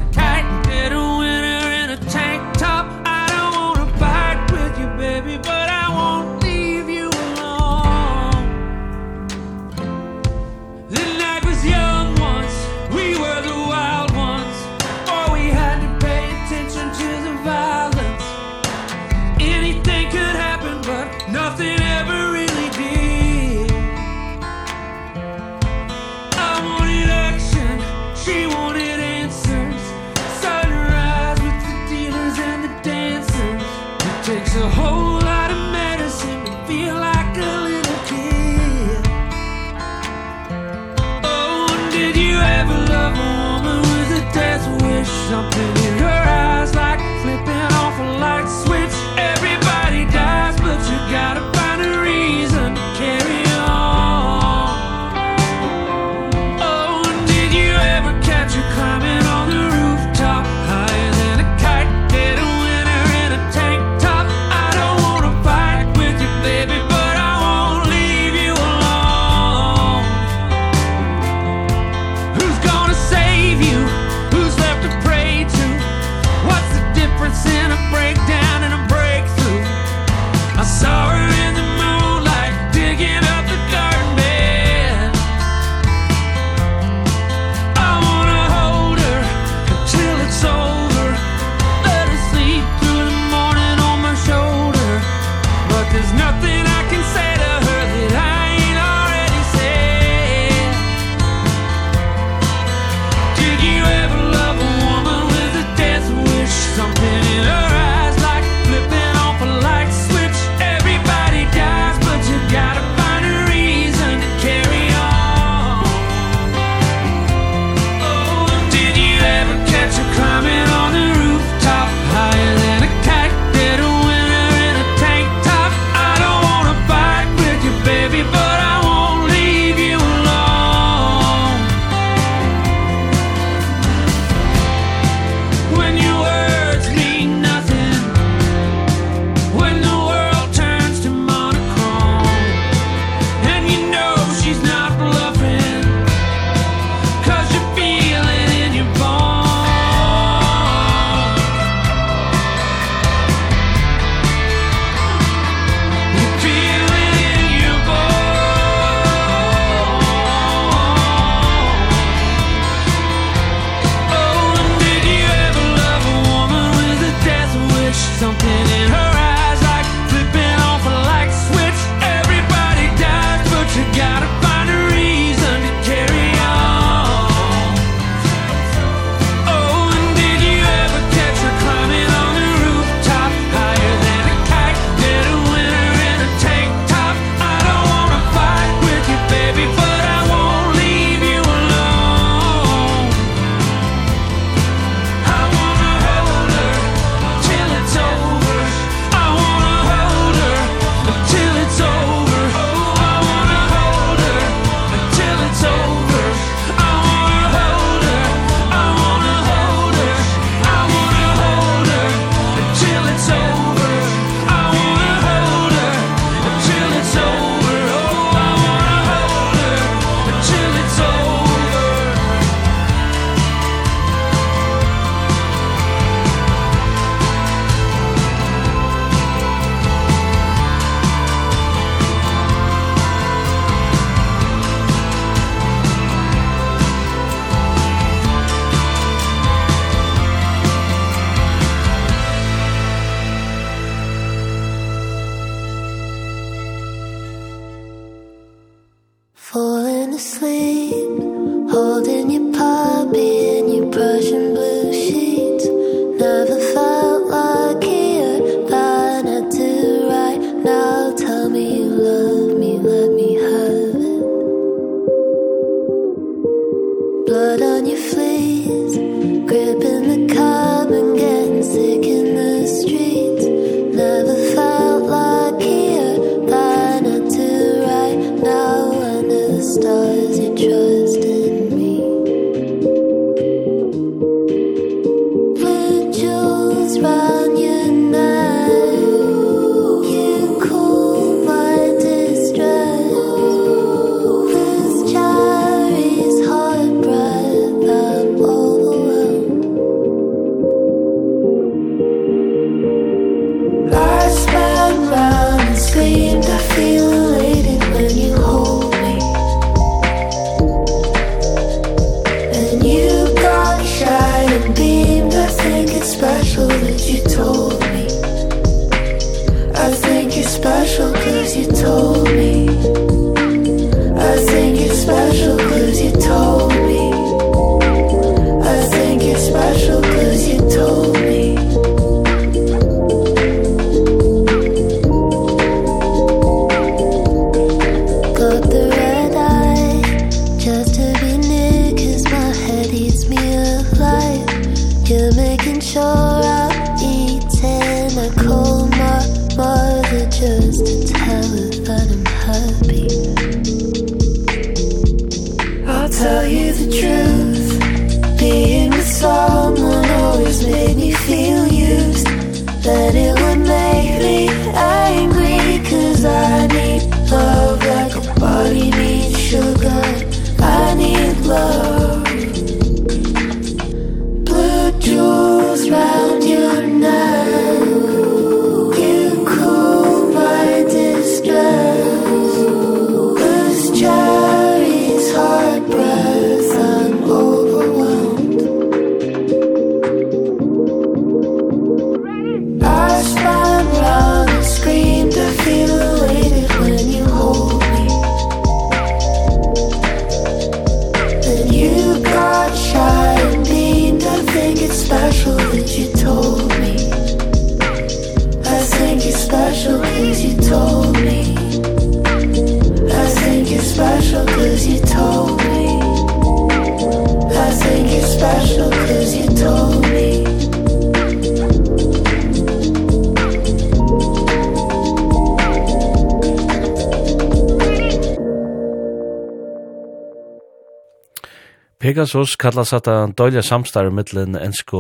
Pegasus kallas at en døylig samstarve mittelen ensko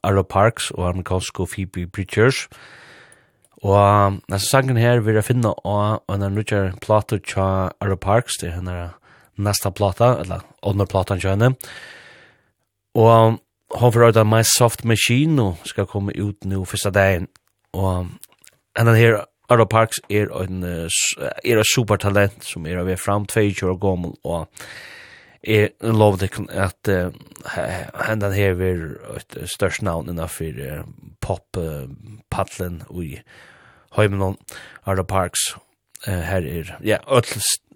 Arlo Parks og amerikansko Phoebe Bridgers. Og nasa sangen her vil jeg finne av en nødvendig plato tja Arlo Parks, det er henne nasta plata, eller åndre platan tja henne. Og hon får orda My Soft Machine og skal komme ut nu fyrsta dagen. Og henne her Arlo Parks er en, er en supertalent som er av er fram 22 år gammel og er lov det at hendan her er et størst navn innenfor pop uh, paddlen i Høymenon, Arda Parks, Uh, her er, ja, öll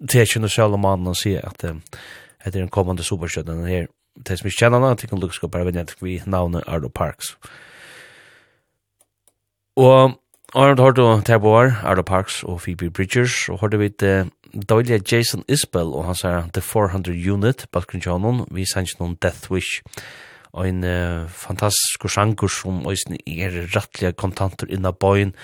tekjen og sjálf og mannen sier at det er en kommande superstjøden her, det som ikke kjenner han, tikkun lukk bare vennet vi navnet Arda Parks. Og Arda Parks og Phoebe Bridgers, og hørte vi uh, døylige Jason Isbell og hans er The 400 Unit, Balkanjonen, vi sanns noen Death Wish, og en uh, fantastisk sjangur som òsne er rattlige kontanter inna bøyen,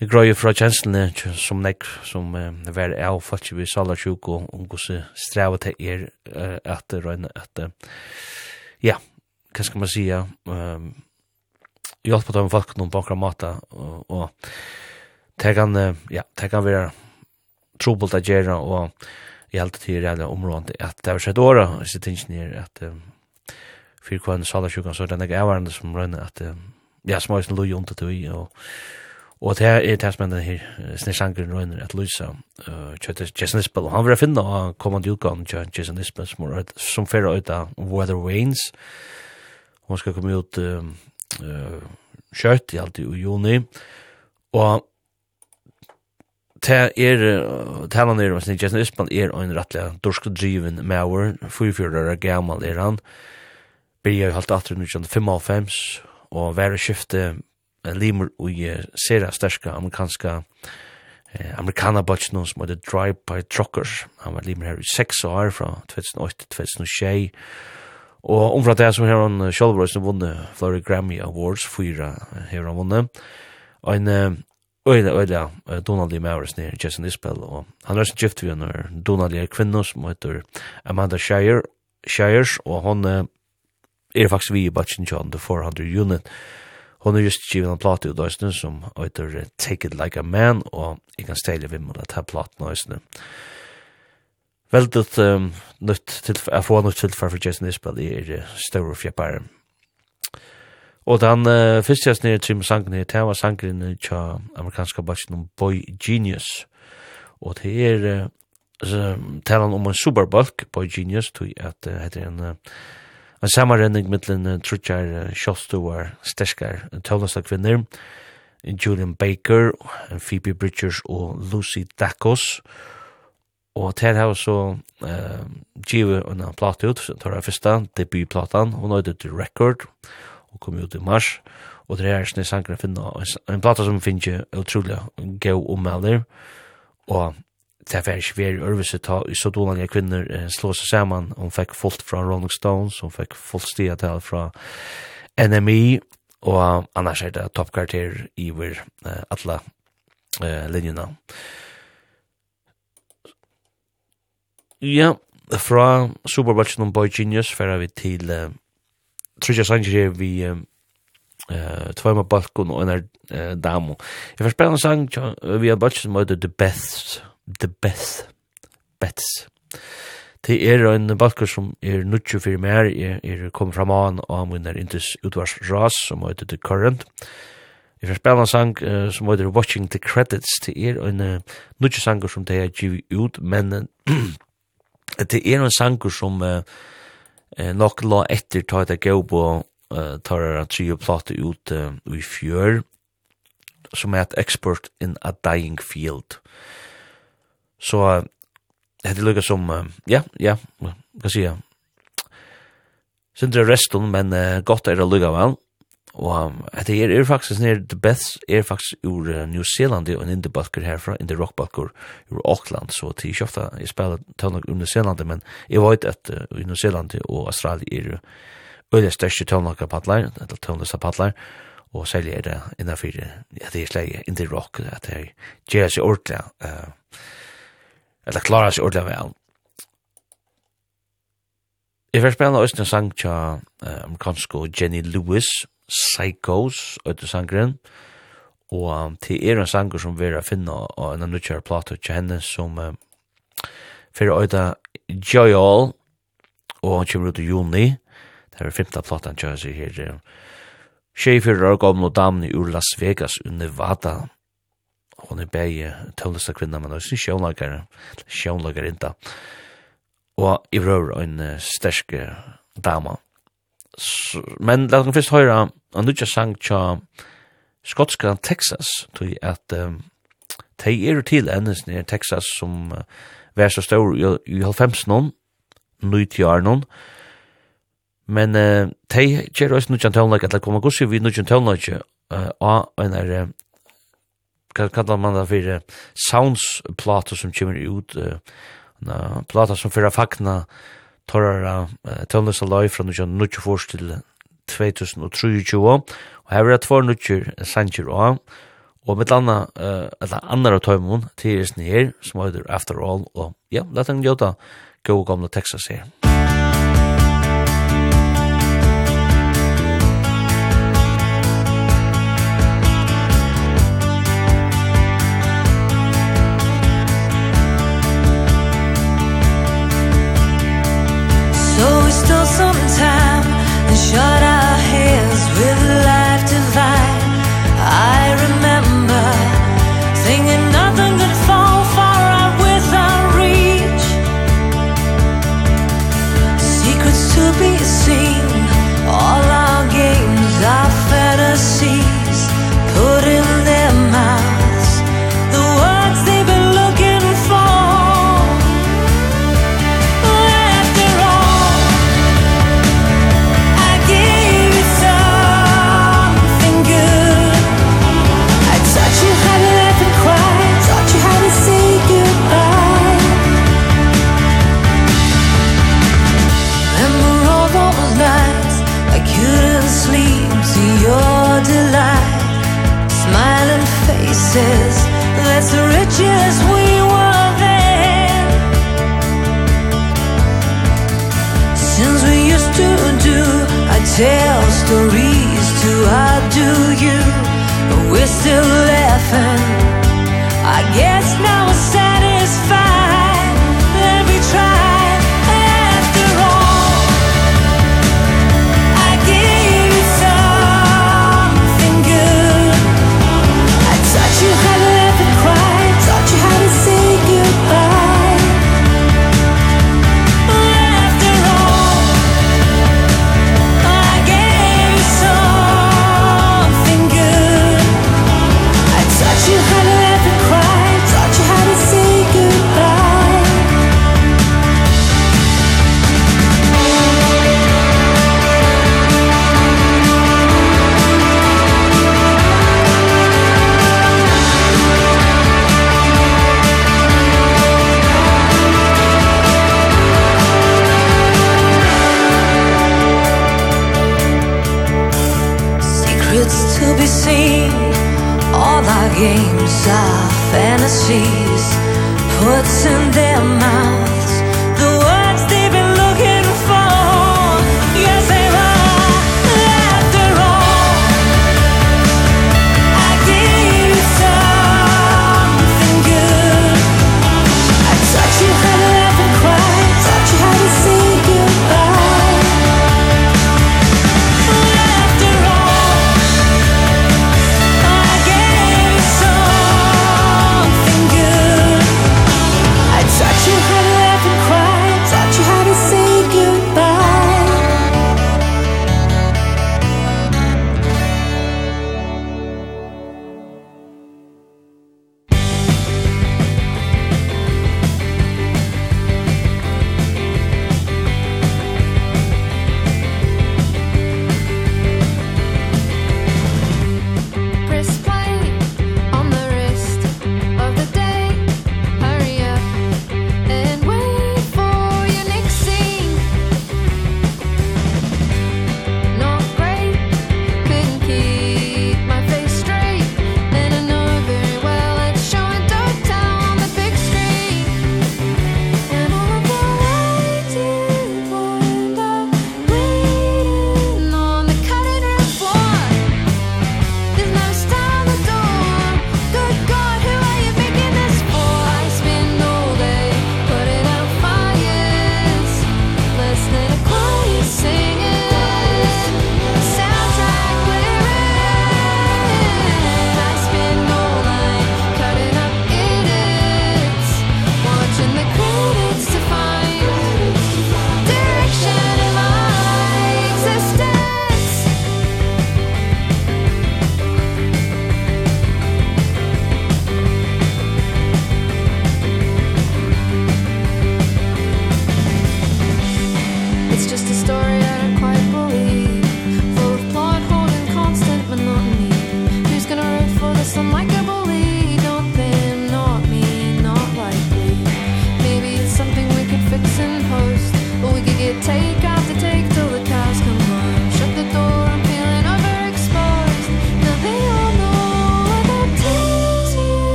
Jeg grøy fra kjenslene som nek, som uh, var av folk vi salar sjuk og omgås strevet til er uh, at røyne at, ja, hva skal man sija, um, hjelp på dem folk noen bakra mata, og, og det kan, ja, det kan være trobult å gjøre, og i allt tid det området at det har sett åra så tänker ni att för kvar så där sjukan så er det där ävarna som røyner, at uh, ja smås nu ju til vi, og, og det er det som er här snäsangren rönner att lösa eh köttet Jason Isbell. Han vil vill finna kommande utgång Jason Isbell som som för ut av weather wanes. Hon skal komme ut uh, uh, kjøtt i alt i juni og det er, talan er, men Jason Isman er en rettelig dorsk driven mauer, 44 gammal er han, byrja i halvt 1895, og være skifte en limer i sera sterska amerikanska eh, amerikana bachelor som heter Drive by Truckers. Han var limer her i 6 år fra 2008 til 2006. Og omfra det som her han Kjallbrøysen vunnet Florida Grammy Awards, fyra her han vunnet. Og en Øyla, øyla, Donald i Mavers nere, Jason Isbell, og han er sin gift vi når Donald er kvinne som heter Amanda Shire, Shires, og hon er faktisk vi i batchen John, The 400 Unit. Hon er just givet en plate ut døysene som heter Take It Like a Man, og jeg kan stelle vi med at her platen døysene. Veldig um, nytt til, jeg får nytt tilfell for Jason Isbell i er større fjepparen. Og den uh, første jeg snedde til med sangen her, det var sangen i tja amerikanska bakken Boy Genius. Og det er uh, talan om en superbulk, Boy Genius, tog at uh, heter en, uh, en samarrenning mittlen uh, trutjar, uh, kjallstuar, sterskar, tøvnasta kvinner, Julian Baker, uh, Phoebe Bridgers og Lucy Dacos. Og til her så uh, givet en plate ut, tar jeg første, debutplatan, hun har det record, og og kom ut i mars, og det er sånne sanger å finne, en plata som finnes jo utrolig gøy ommelder, og det er ikke vær i øvelse ta i så dolange kvinner eh, slå seg sammen, hun fikk fullt fra Rolling Stones, hun fikk fullt stia til fra NME, og annars er det toppkarakter i vår eh, alle eh, linjene. Ja, fra Superbatchen om Boy Genius fer vi til uh, trudja sanger vi eh tvåma balkon og en damo. Jeg får spela en sang vi har balkon som heter The Best The Best Bets. Det er en balkon som er nutju fyrir mer, er, er kom fram an og min er intis utvarsras som heter The Current. Jeg får spela en sang uh, som heter Watching the Credits. Det er en uh, nutju sanger som det er givet ut, men det er en sanger som uh, eh, nok la etter ta etter på eh, tar er og plate ut eh, i fjør som er et expert in a dying field. Så eh, det lukka som eh, ja, ja, hva sier jeg? Sindre resten, men eh, godt er det lukka vel? Og um, dette her er faktisk nere, The Beths er faktisk ur uh, New Zealand og en indie-balker herfra, indie-rock-balker ur Auckland, så til ikke ofte jeg spiller tøvnok ur New Zealand, men jeg vet at uh, New Zealand og Australia er øyne største tøvnokker padler, eller tøvnokker padler, og særlig er det innenfor ja, det er slik indie-rock, at det er gjør seg ordentlig, uh, eller klarer seg ordentlig vel. Jeg får spille en sang til uh, amerikansk Jenny Lewis, Psychos, øyde sangren, og til er en sanger som vi er finna og en nødvendig plato til henne som uh, fyrir øyde Joyal, og han kommer ut i juni, det er femte han til seg her, Tjej fyrir år gamle damen ur Las Vegas i Nevada. Hon er bæg tøvlesta kvinna, men også sjånlagare, sjånlagare inda. Og i røver en sterske dama men lad oss først høyra en nutja sang tja skotska Texas, tog at um, de er til endes nere Texas som uh, vær så stor i, i 90 noen, 90 år noen, men uh, de gjør også nutja tøvnlag, at det kommer gossi vi nutja tøvnlag uh, av en er uh, hva kallar man det for uh, sounds plata som kommer ut, uh, plata som fyrir fagna torrara uh, a Aloi fra 1924 til 2023 og her er det tvær nutjer sanger og og mitt anna uh, eller annar av tøymon til her som er After All og ja, lett en gjóta gó gamla Texas her places That's the richest we were then. Since we used to do I tell stories to I do you But we're still laughing. I guess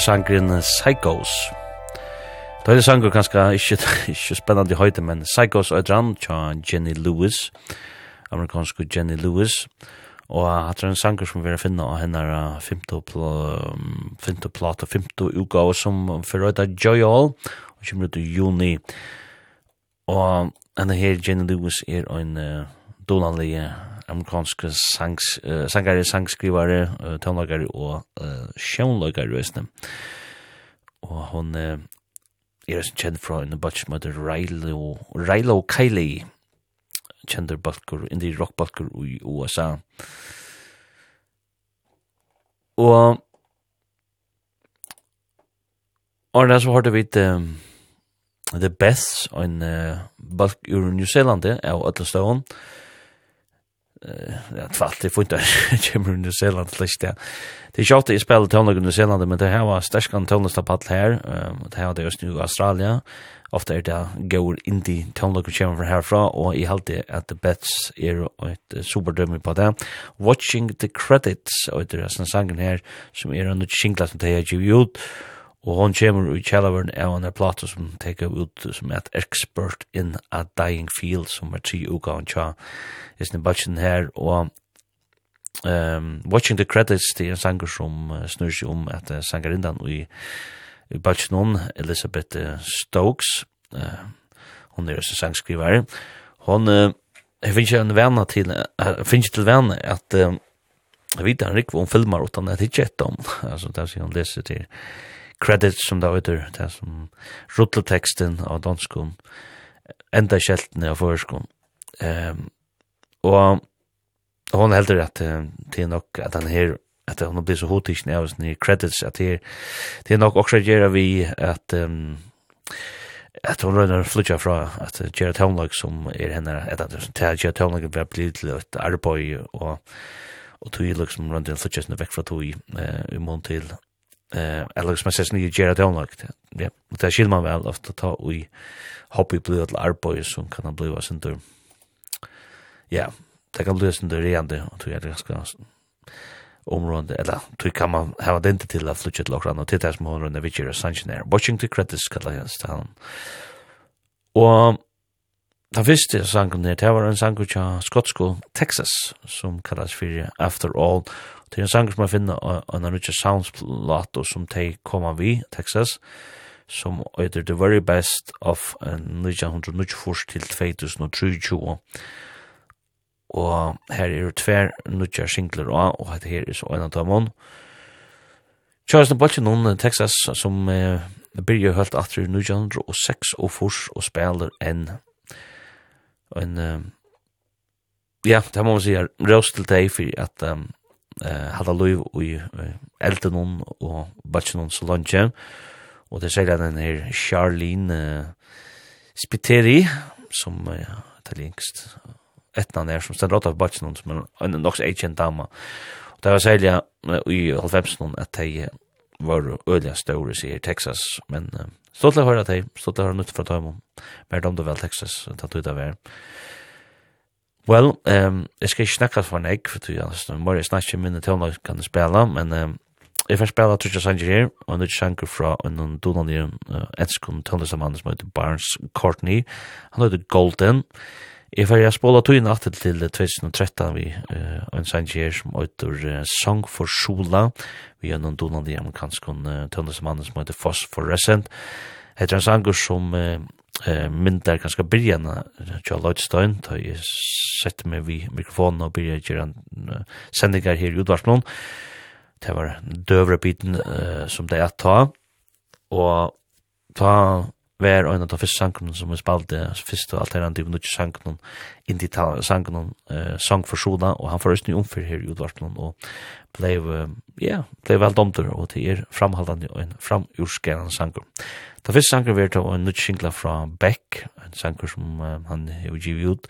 er sangren Psychos. Det er sangur kanskje ikke, ikke spennende høyde, men Psychos og Edran tja Jenny Lewis, amerikansk Jenny Lewis, og hatt er en sangur som vi er finna av henne er femte plat og femte utgave som forrøyda Joy All, og kommer ut i juni, og henne her Jenny Lewis er en uh, dolanlige amerikanske sangs, uh, sangare, sangskrivare, uh, tonlagare og uh, sjønlagare røsne. Og hon uh, er som kjent fra en batch med Rilo, Rilo Kiley, kjent balkur, indie rock balkur i USA. Og Og Arne, så hørte vi um, The Beths, en uh, balk ur New Zealand, av Øtlestøvn, og ja, tvalt, jeg funnet kommer under Zeland til ikke det. er ikke alltid jeg spiller tøvnlag under Zeland, men det her var størskene tøvnlagstapatt her, det her var det just nu i Australia, ofte er det går inn i tøvnlag som kommer fra herfra, og jeg halte at The Bets er et superdømme på det. Watching the Credits, og det er sånn sangen her, som er en singla som det er givet ut, og hon kommer i kjellaveren av en plato som teker ut som et expert in a dying field, som er tre uka og tja Isne Balchen her, og um, Watching the Credits, det er en sanger som uh, snur seg om at uh, sangerindan i, i Balchenon, Elizabeth Stokes, uh, hon er også sangskrivare, hon uh, finnes en vana til, uh, ikke til vana at uh, vet han rikv om filmar utan at ikke ett om, altså det som han leser til credits som det heter, det som rutleteksten av danskon, enda kjeltene av førskon, um, Og hon heldur at det er nok at han her at hon blir så hotisk av ni credits at det er nok også gjerra vi at um, at hon røyner flytja fra at gjerra tøvnlag som er henne at at gjerra tøvnlag er blir til et arbeid og og tog liksom rundt den flytja sinne vekk fra tog i mån til eh eller som ses ni gera det like Ja, det skil man vel ofta ta og hoppi blue at arboi som kan blue as endur ja, det kan bli løse det reende, og tror jeg det er ganske område, eller tog kan man ha det inte til å flytta til okran, og til det som hun runde vidtjer og sannsyn er. Watching the credits, kallar jeg det han. Og den første sangen her, det var en sang fra Skotsko, Texas, som kallas for After All. Det er en sang som jeg finner av en rutsa soundsplato som de kommer vi, Texas, som heter The Very Best of 1924 til 2023 og her er tver nutjar singler og, og dette her er så en av dem Charles Bolton on Texas som eh, byrja hølt atri nutjar og seks og furs og spelar en en eh, ja, det må man si råst til deg for at um, eh, halda loiv i uh, elden hon og Bolton hon så langt og det sier den her Charlene uh, Spiteri som eh, italiensk etna er som stendur åtta på batchen som er en noks agent dama. Og det var særlig i halvfemsen at de var øyla større sier Texas, men uh, stått til å høre til, stått til å høre nytt fra Tøymon, mer dom du vel Texas, tatt ut av er. Well, um, jeg skal ikke snakke for en egg, for du, jeg, altså, må jeg snakke mine tøvnlag kan spela, men um, jeg får spela Trudja Sanger her, og nytt sjanker fra en donan i en uh, enskund tøvnlagsamann som heter Barnes Courtney, han heter Golden, og Jeg får jeg spåla tog natt til 2013 vi uh, en sannsjer som øyter uh, Song for Sola. Vi er noen donan i amerikansk uh, tøndesmannen som heter Phosphorescent. Heter en sanger som uh, uh, myndar ganske byrjan Joe Lloydstein da jeg setter meg vi mikrofonen og byrja gjerne uh, sendingar her i Udvarsmån det var døvre biten uh, som det er ta og ta var en av de første sangene som vi spalte, første alternativ nødvendig sangene, indi sangene, eh, sang for Sona, og han får østning omfyr her i utvartene, og blei, ja, ble vel domter, og til er framhaldende og en framjorskeren sanger. Den første sanger var til en nødvendig singla fra Beck, en sanger som uh, han har givet ut,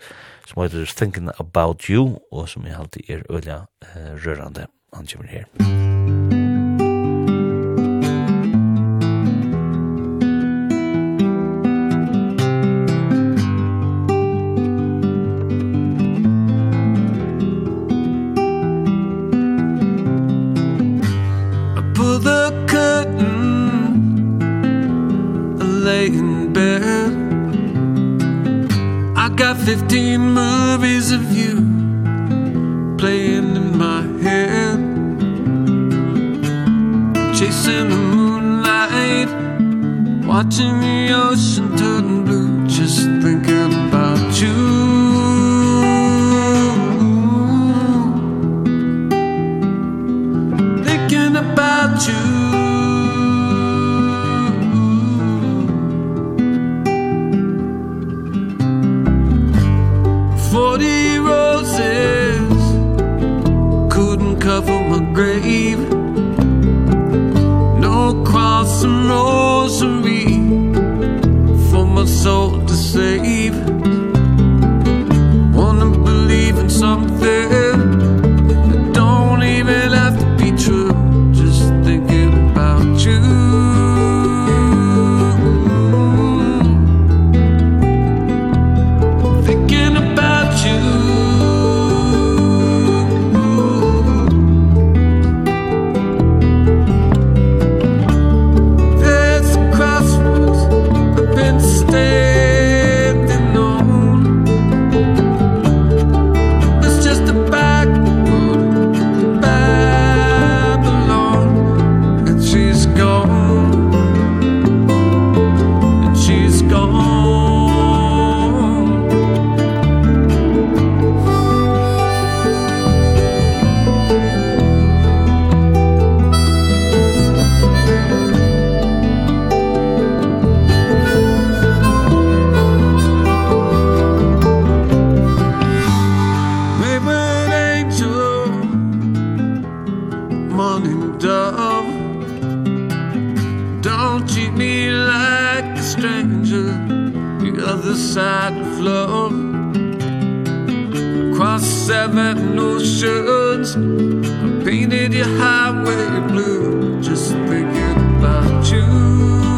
som heter Thinking About You, og som jeg alltid er øyla uh, rørende, han kommer her. Mm. fifteen movies of you Playing in my head. Chasing the moonlight. Watching the ocean turn blue. soul to save. Wanna believe in something. seven oceans. I painted your highway blue Just thinking about you.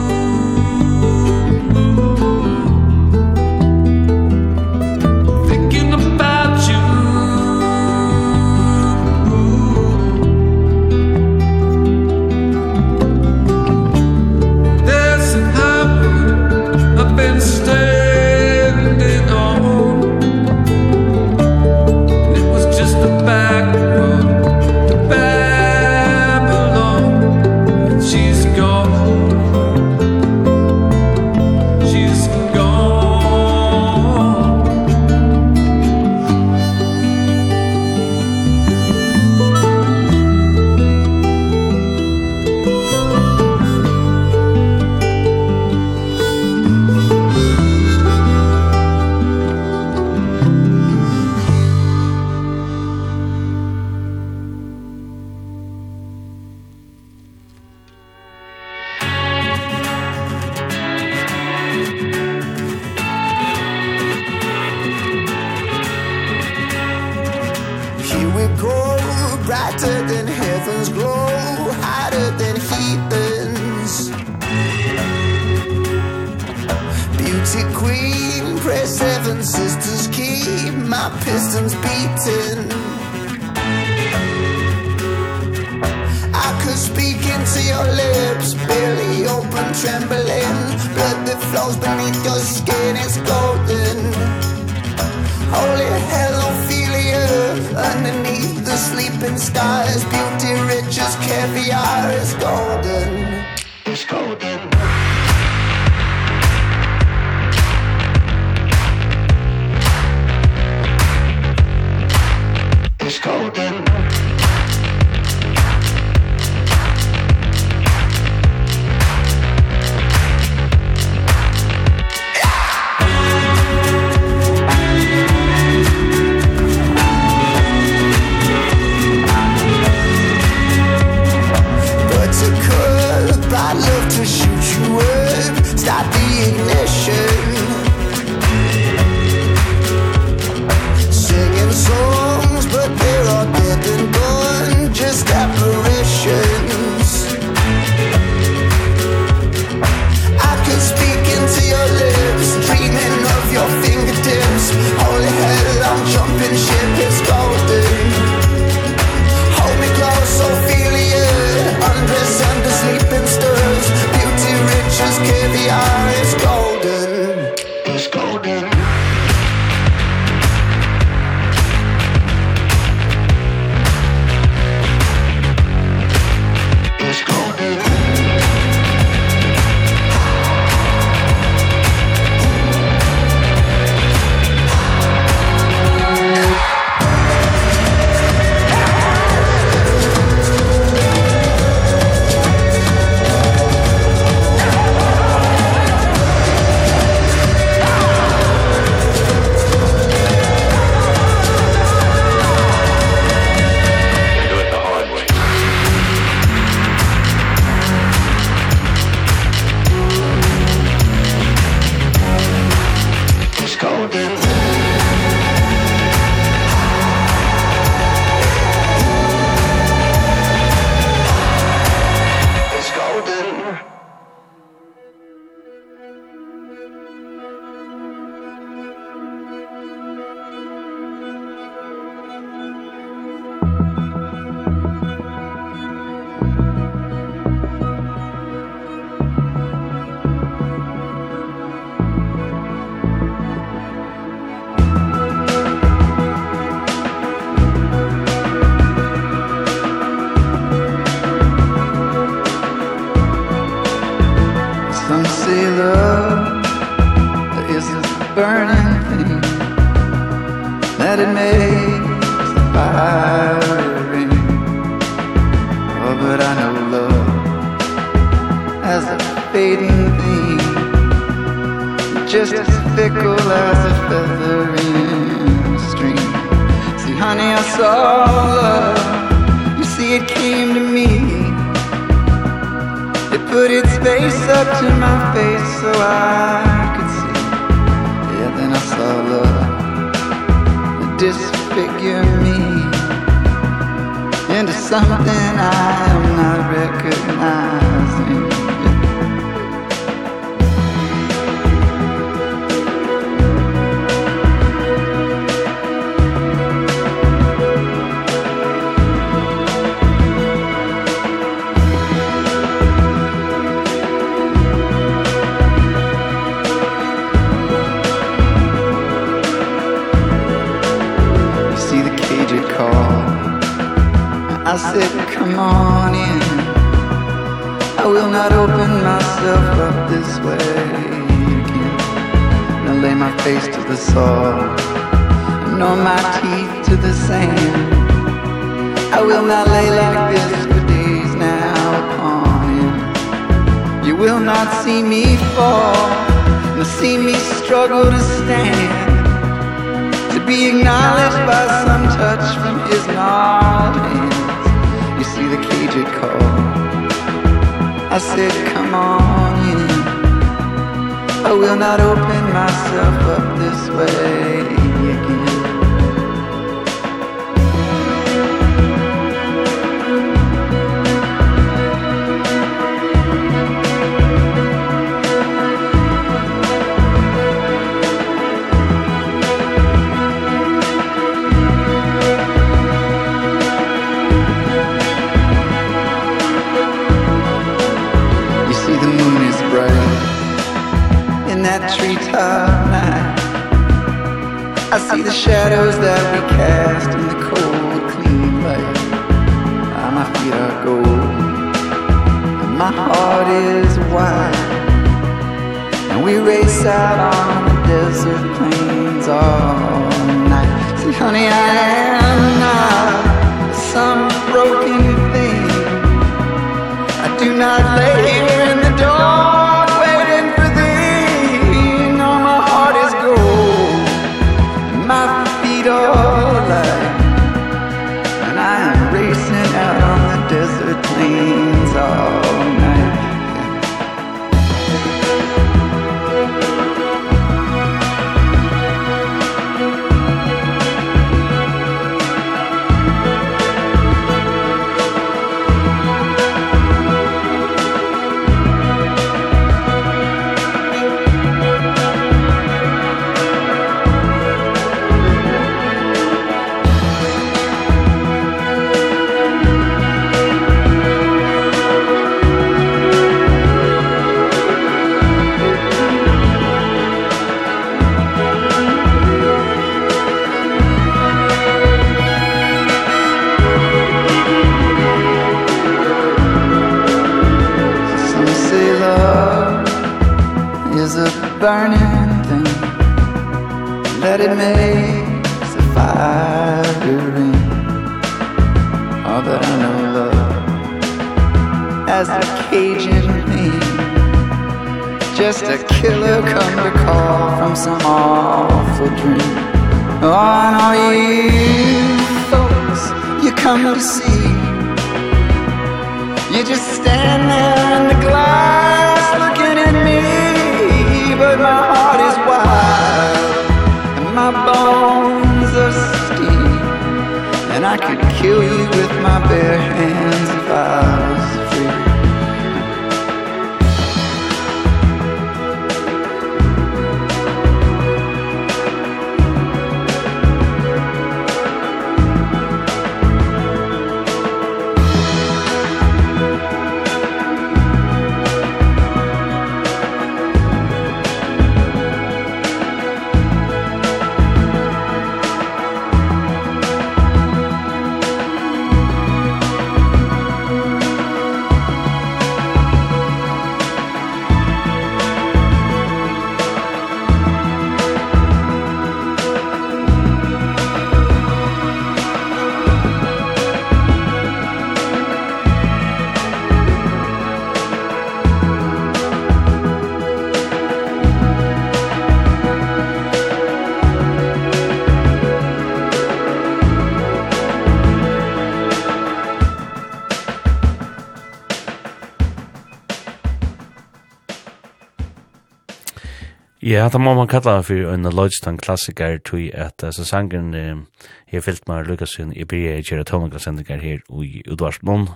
hatt må man kalla for en Lodgeton klassiker tui at så sangen her fyllt med Lukasen i bryr jeg kjera tonlokasendingar her i Udvarsmån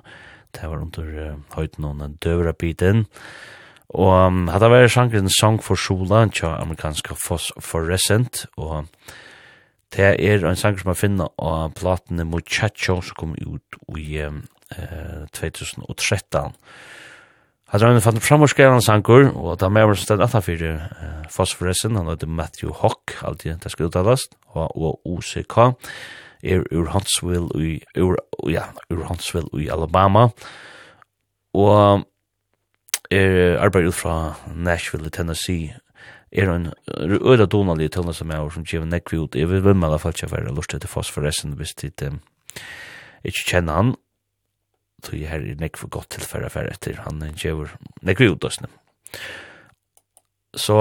det var under høyden og den døvra biten og um, hadde vært sangen Song for Sola tja amerikanska Phosphorescent og det er en sang som man finner av platene Muchacho som kom ut i 2013 Hatt rann fann framvarskjæran sankur, og da med var stedet atan fyrir fosforesen, han heter Matthew Hock, alltid det skal uttalast, og OCK, er ur Huntsville i, ur, ja, ur Huntsville i Alabama, og er arbeid ut fra Nashville i Tennessee, er en øyla donalig tøvna som er, som kjev nekvi ut, jeg vil vimmela falskja fyrir lust til fosforesen, hvis det um, ikke kjenner han, tog her er nekk for godt tilfæra færre etter, han gjør nekk vi utdøsne. Så,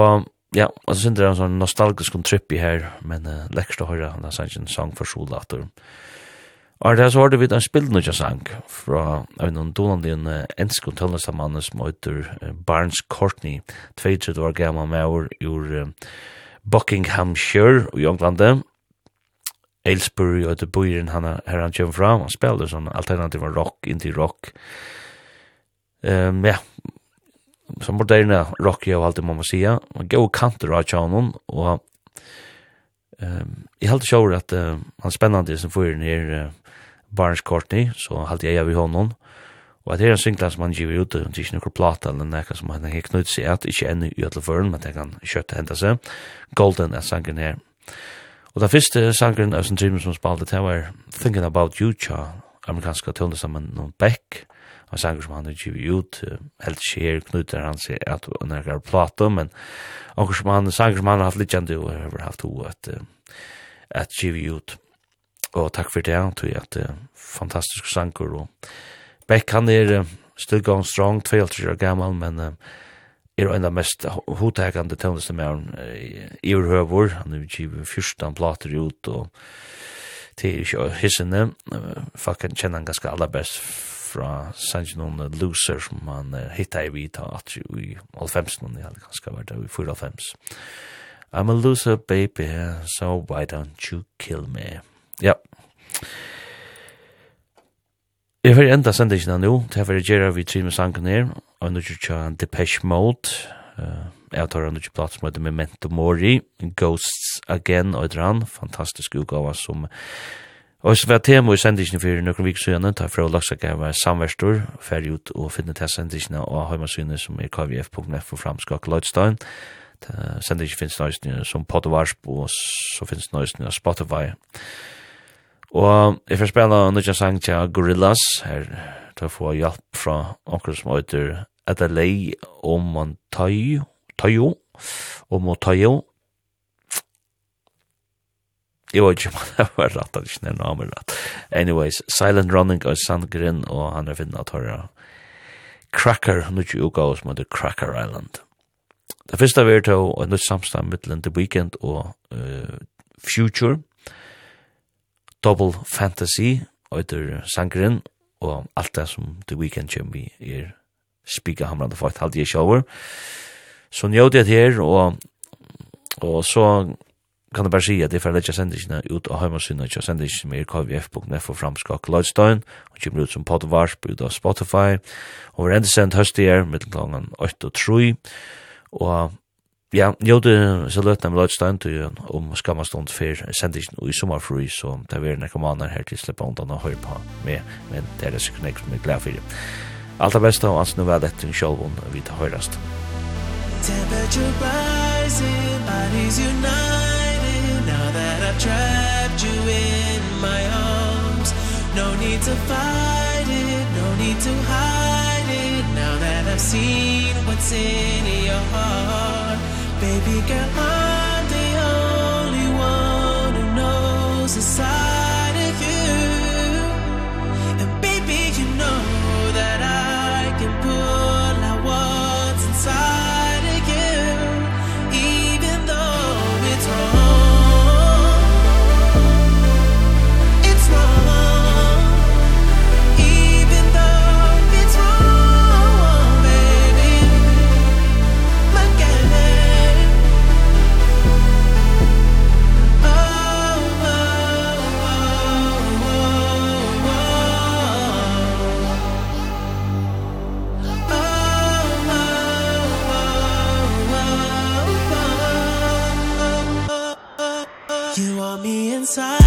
ja, og så synes det er en sånn nostalgisk trippi her, men uh, lekkert å høre, han har sagt en sang for solater. Og det så har du vidt en spillnudja sang fra av noen donande en ensk og tølnestamann som heter Barnes Courtney, 22 år gammal med år ur Buckinghamshire i Englandet, Aylesbury og etter bøyren han her han kommer fra, han spiller sånn alternativ rock, indie rock. Um, ja, så moderne rock jeg har alltid må man sija, og gå kanter av tjaunen, og um, jeg halte sjåur at uh, han spennande som fyrir nir uh, Barnes Courtney, så halte jeg av i hånden, Og at det er en singla som han giver ut, det er ikke noen plata eller nekka som han har knutt seg at, ikke enn i alle føren, men det kan kjøtte hente seg. Golden er sangen her. Og det første sangren av sin dream som spalte til var Thinking About You, tja, amerikanska tøvnda sammen noen Beck, og sanger som han har givet ut, helt skjer, knuter han seg at han er plato, men anker som han, sanger som han har haft litt kjent, og har haft ho at, at givet ut. Og takk for det, tog jeg at fantastisk sanger, og Beck han er still going strong, 22 år gammal, men uh, er en av mest hotekande tøvnestemæren i Ørhøvor, han er utgivet fyrstan plater ut, og til ikke hissene, folk kjenner han ganske allerbest fra Sanjinon Loser, som han hittar i vita, at i 90-ånden, jeg hadde ganske vært i 94. I'm a loser baby, so why don't you kill me? Ja, yeah. Jeg får enda sendingen nå, det er for å gjøre vi tre med sangen her, og nå kjører jeg Depeche Mode, jeg tar en plass som heter Memento Mori, Ghosts Again og et rann, fantastisk utgave som Og så var tema i sendingen for noen vik søgjene, ta fra Laksakava samverstor, ferdig ut og finne til sendingen og heimasynet som er kvf.net for framskak Lloydstein. Sendingen finnes nøysene som Podovarsp, og så finnes nøysene av Spotify. Spotify. Og jeg får spela nødja sang til Gorillaz, her til å få hjelp fra onker som heter Adelaide Omontayo, Tayo, Omontayo. Jeg vet ikke om det var rett, det er ikke nærmere om rett. Anyways, Silent Running og Sandgrin, og han er finnet at høyre Cracker, nødja uka som heter Cracker Island. Det første vi er til å nødja samstand mittelen The Weekend og uh, Future, Double Fantasy, øyder sangren, og alt det som The Weeknd kjem vi er spika hamrande for et halvdige shower. Så njød jeg her, og, og så kan jeg bare si at jeg får leggja sendisene ut av heimasynet, og sendisene med kvf.nef og framskak Lloydstein, og kommer ut som podvarsp ut av Spotify, og vi er endesendt i her, mittelklangen 8 og 3, og Ja, jo, det så løtt med løtt stand til om skammastånd for før sendingen i sommerfri, så det er nekka maner her til slipper undan og høyre på med, men det er det sikkert nekka som er glad for. Alt det beste, og altså nu er dette en sjølvån vi tar høyrast. Temperature rising, bodies united Now that I've trapped you in my arms No need to fight it, no need to hide it Now that I've seen what's in your heart Baby girl, I'm the only one who knows the side inside.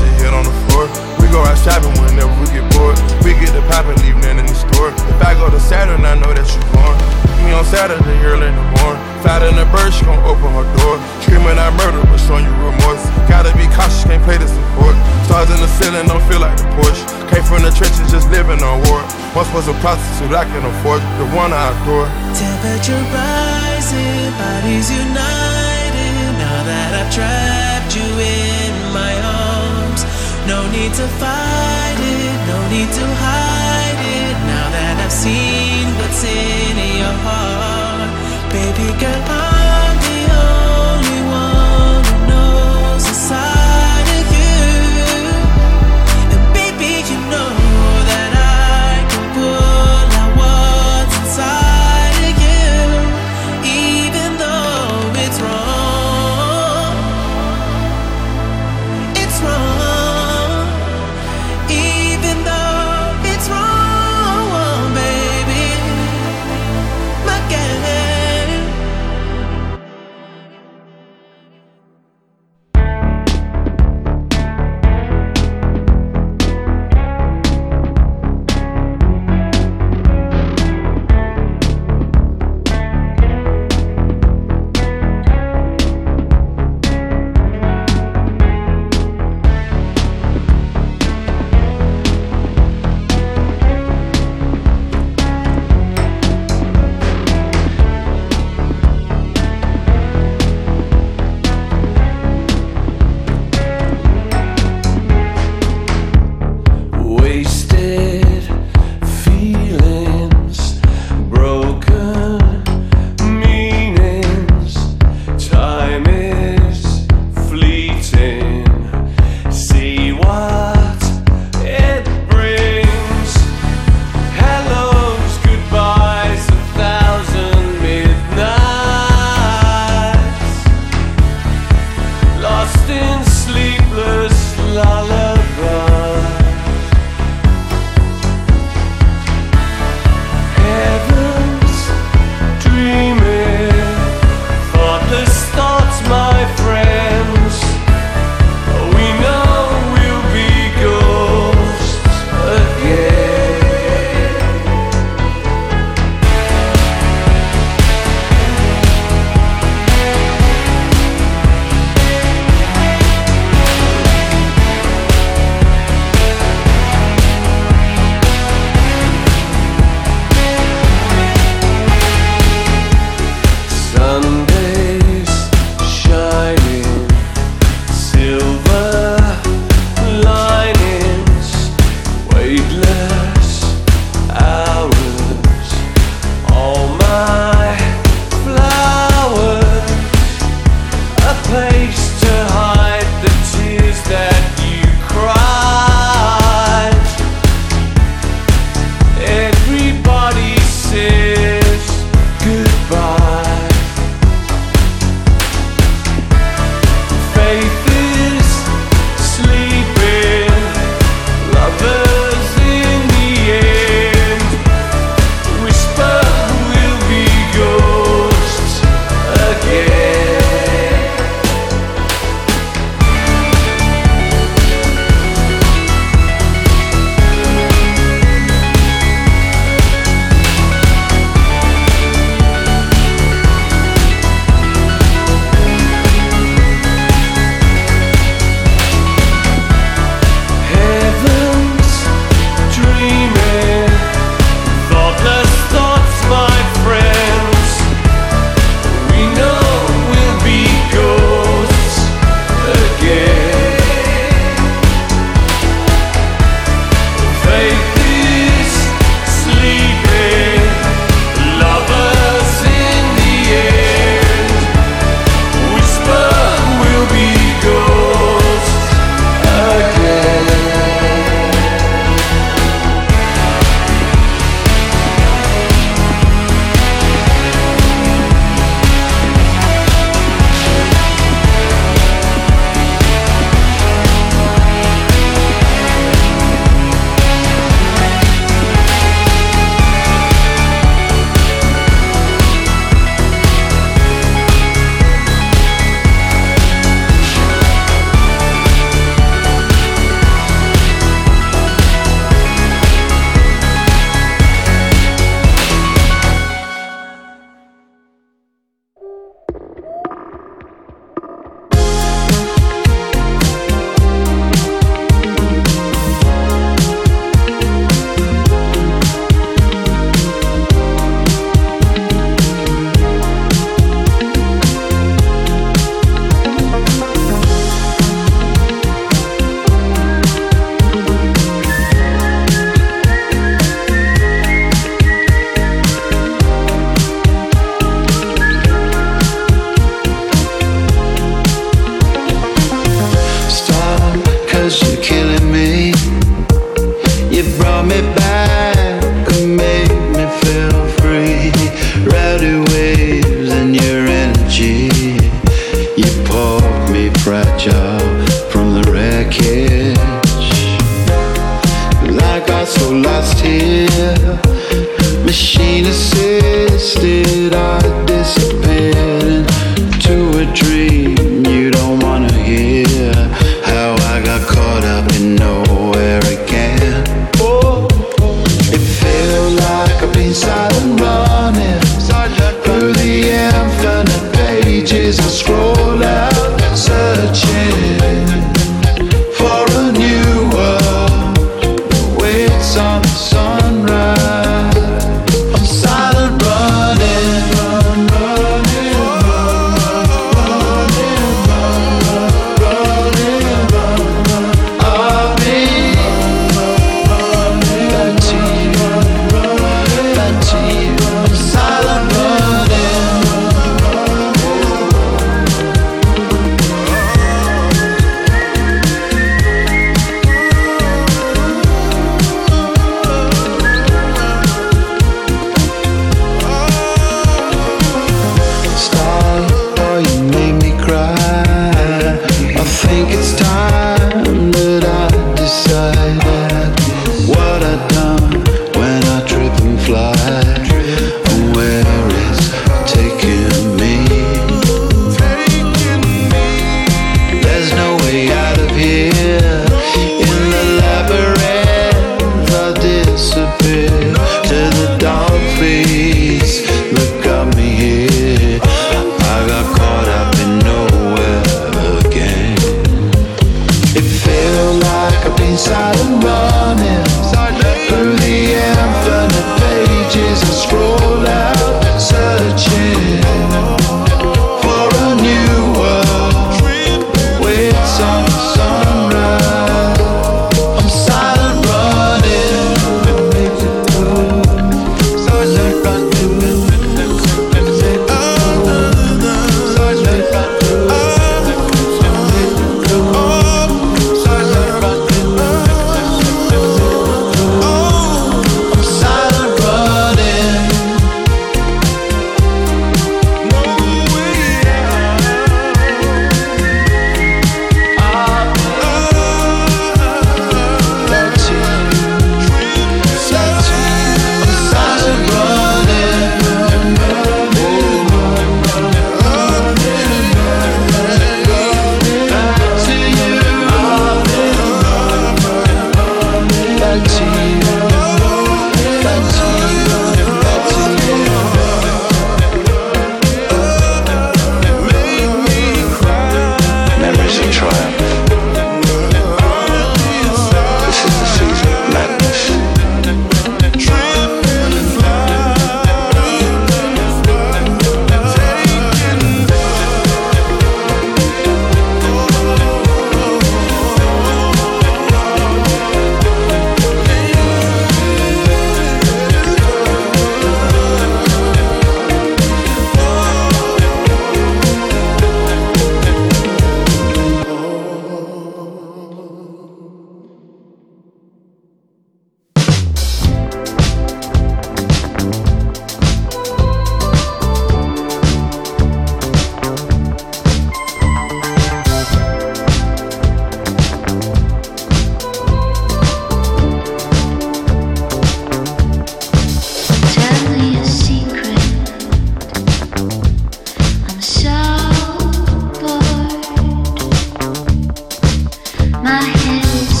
my hands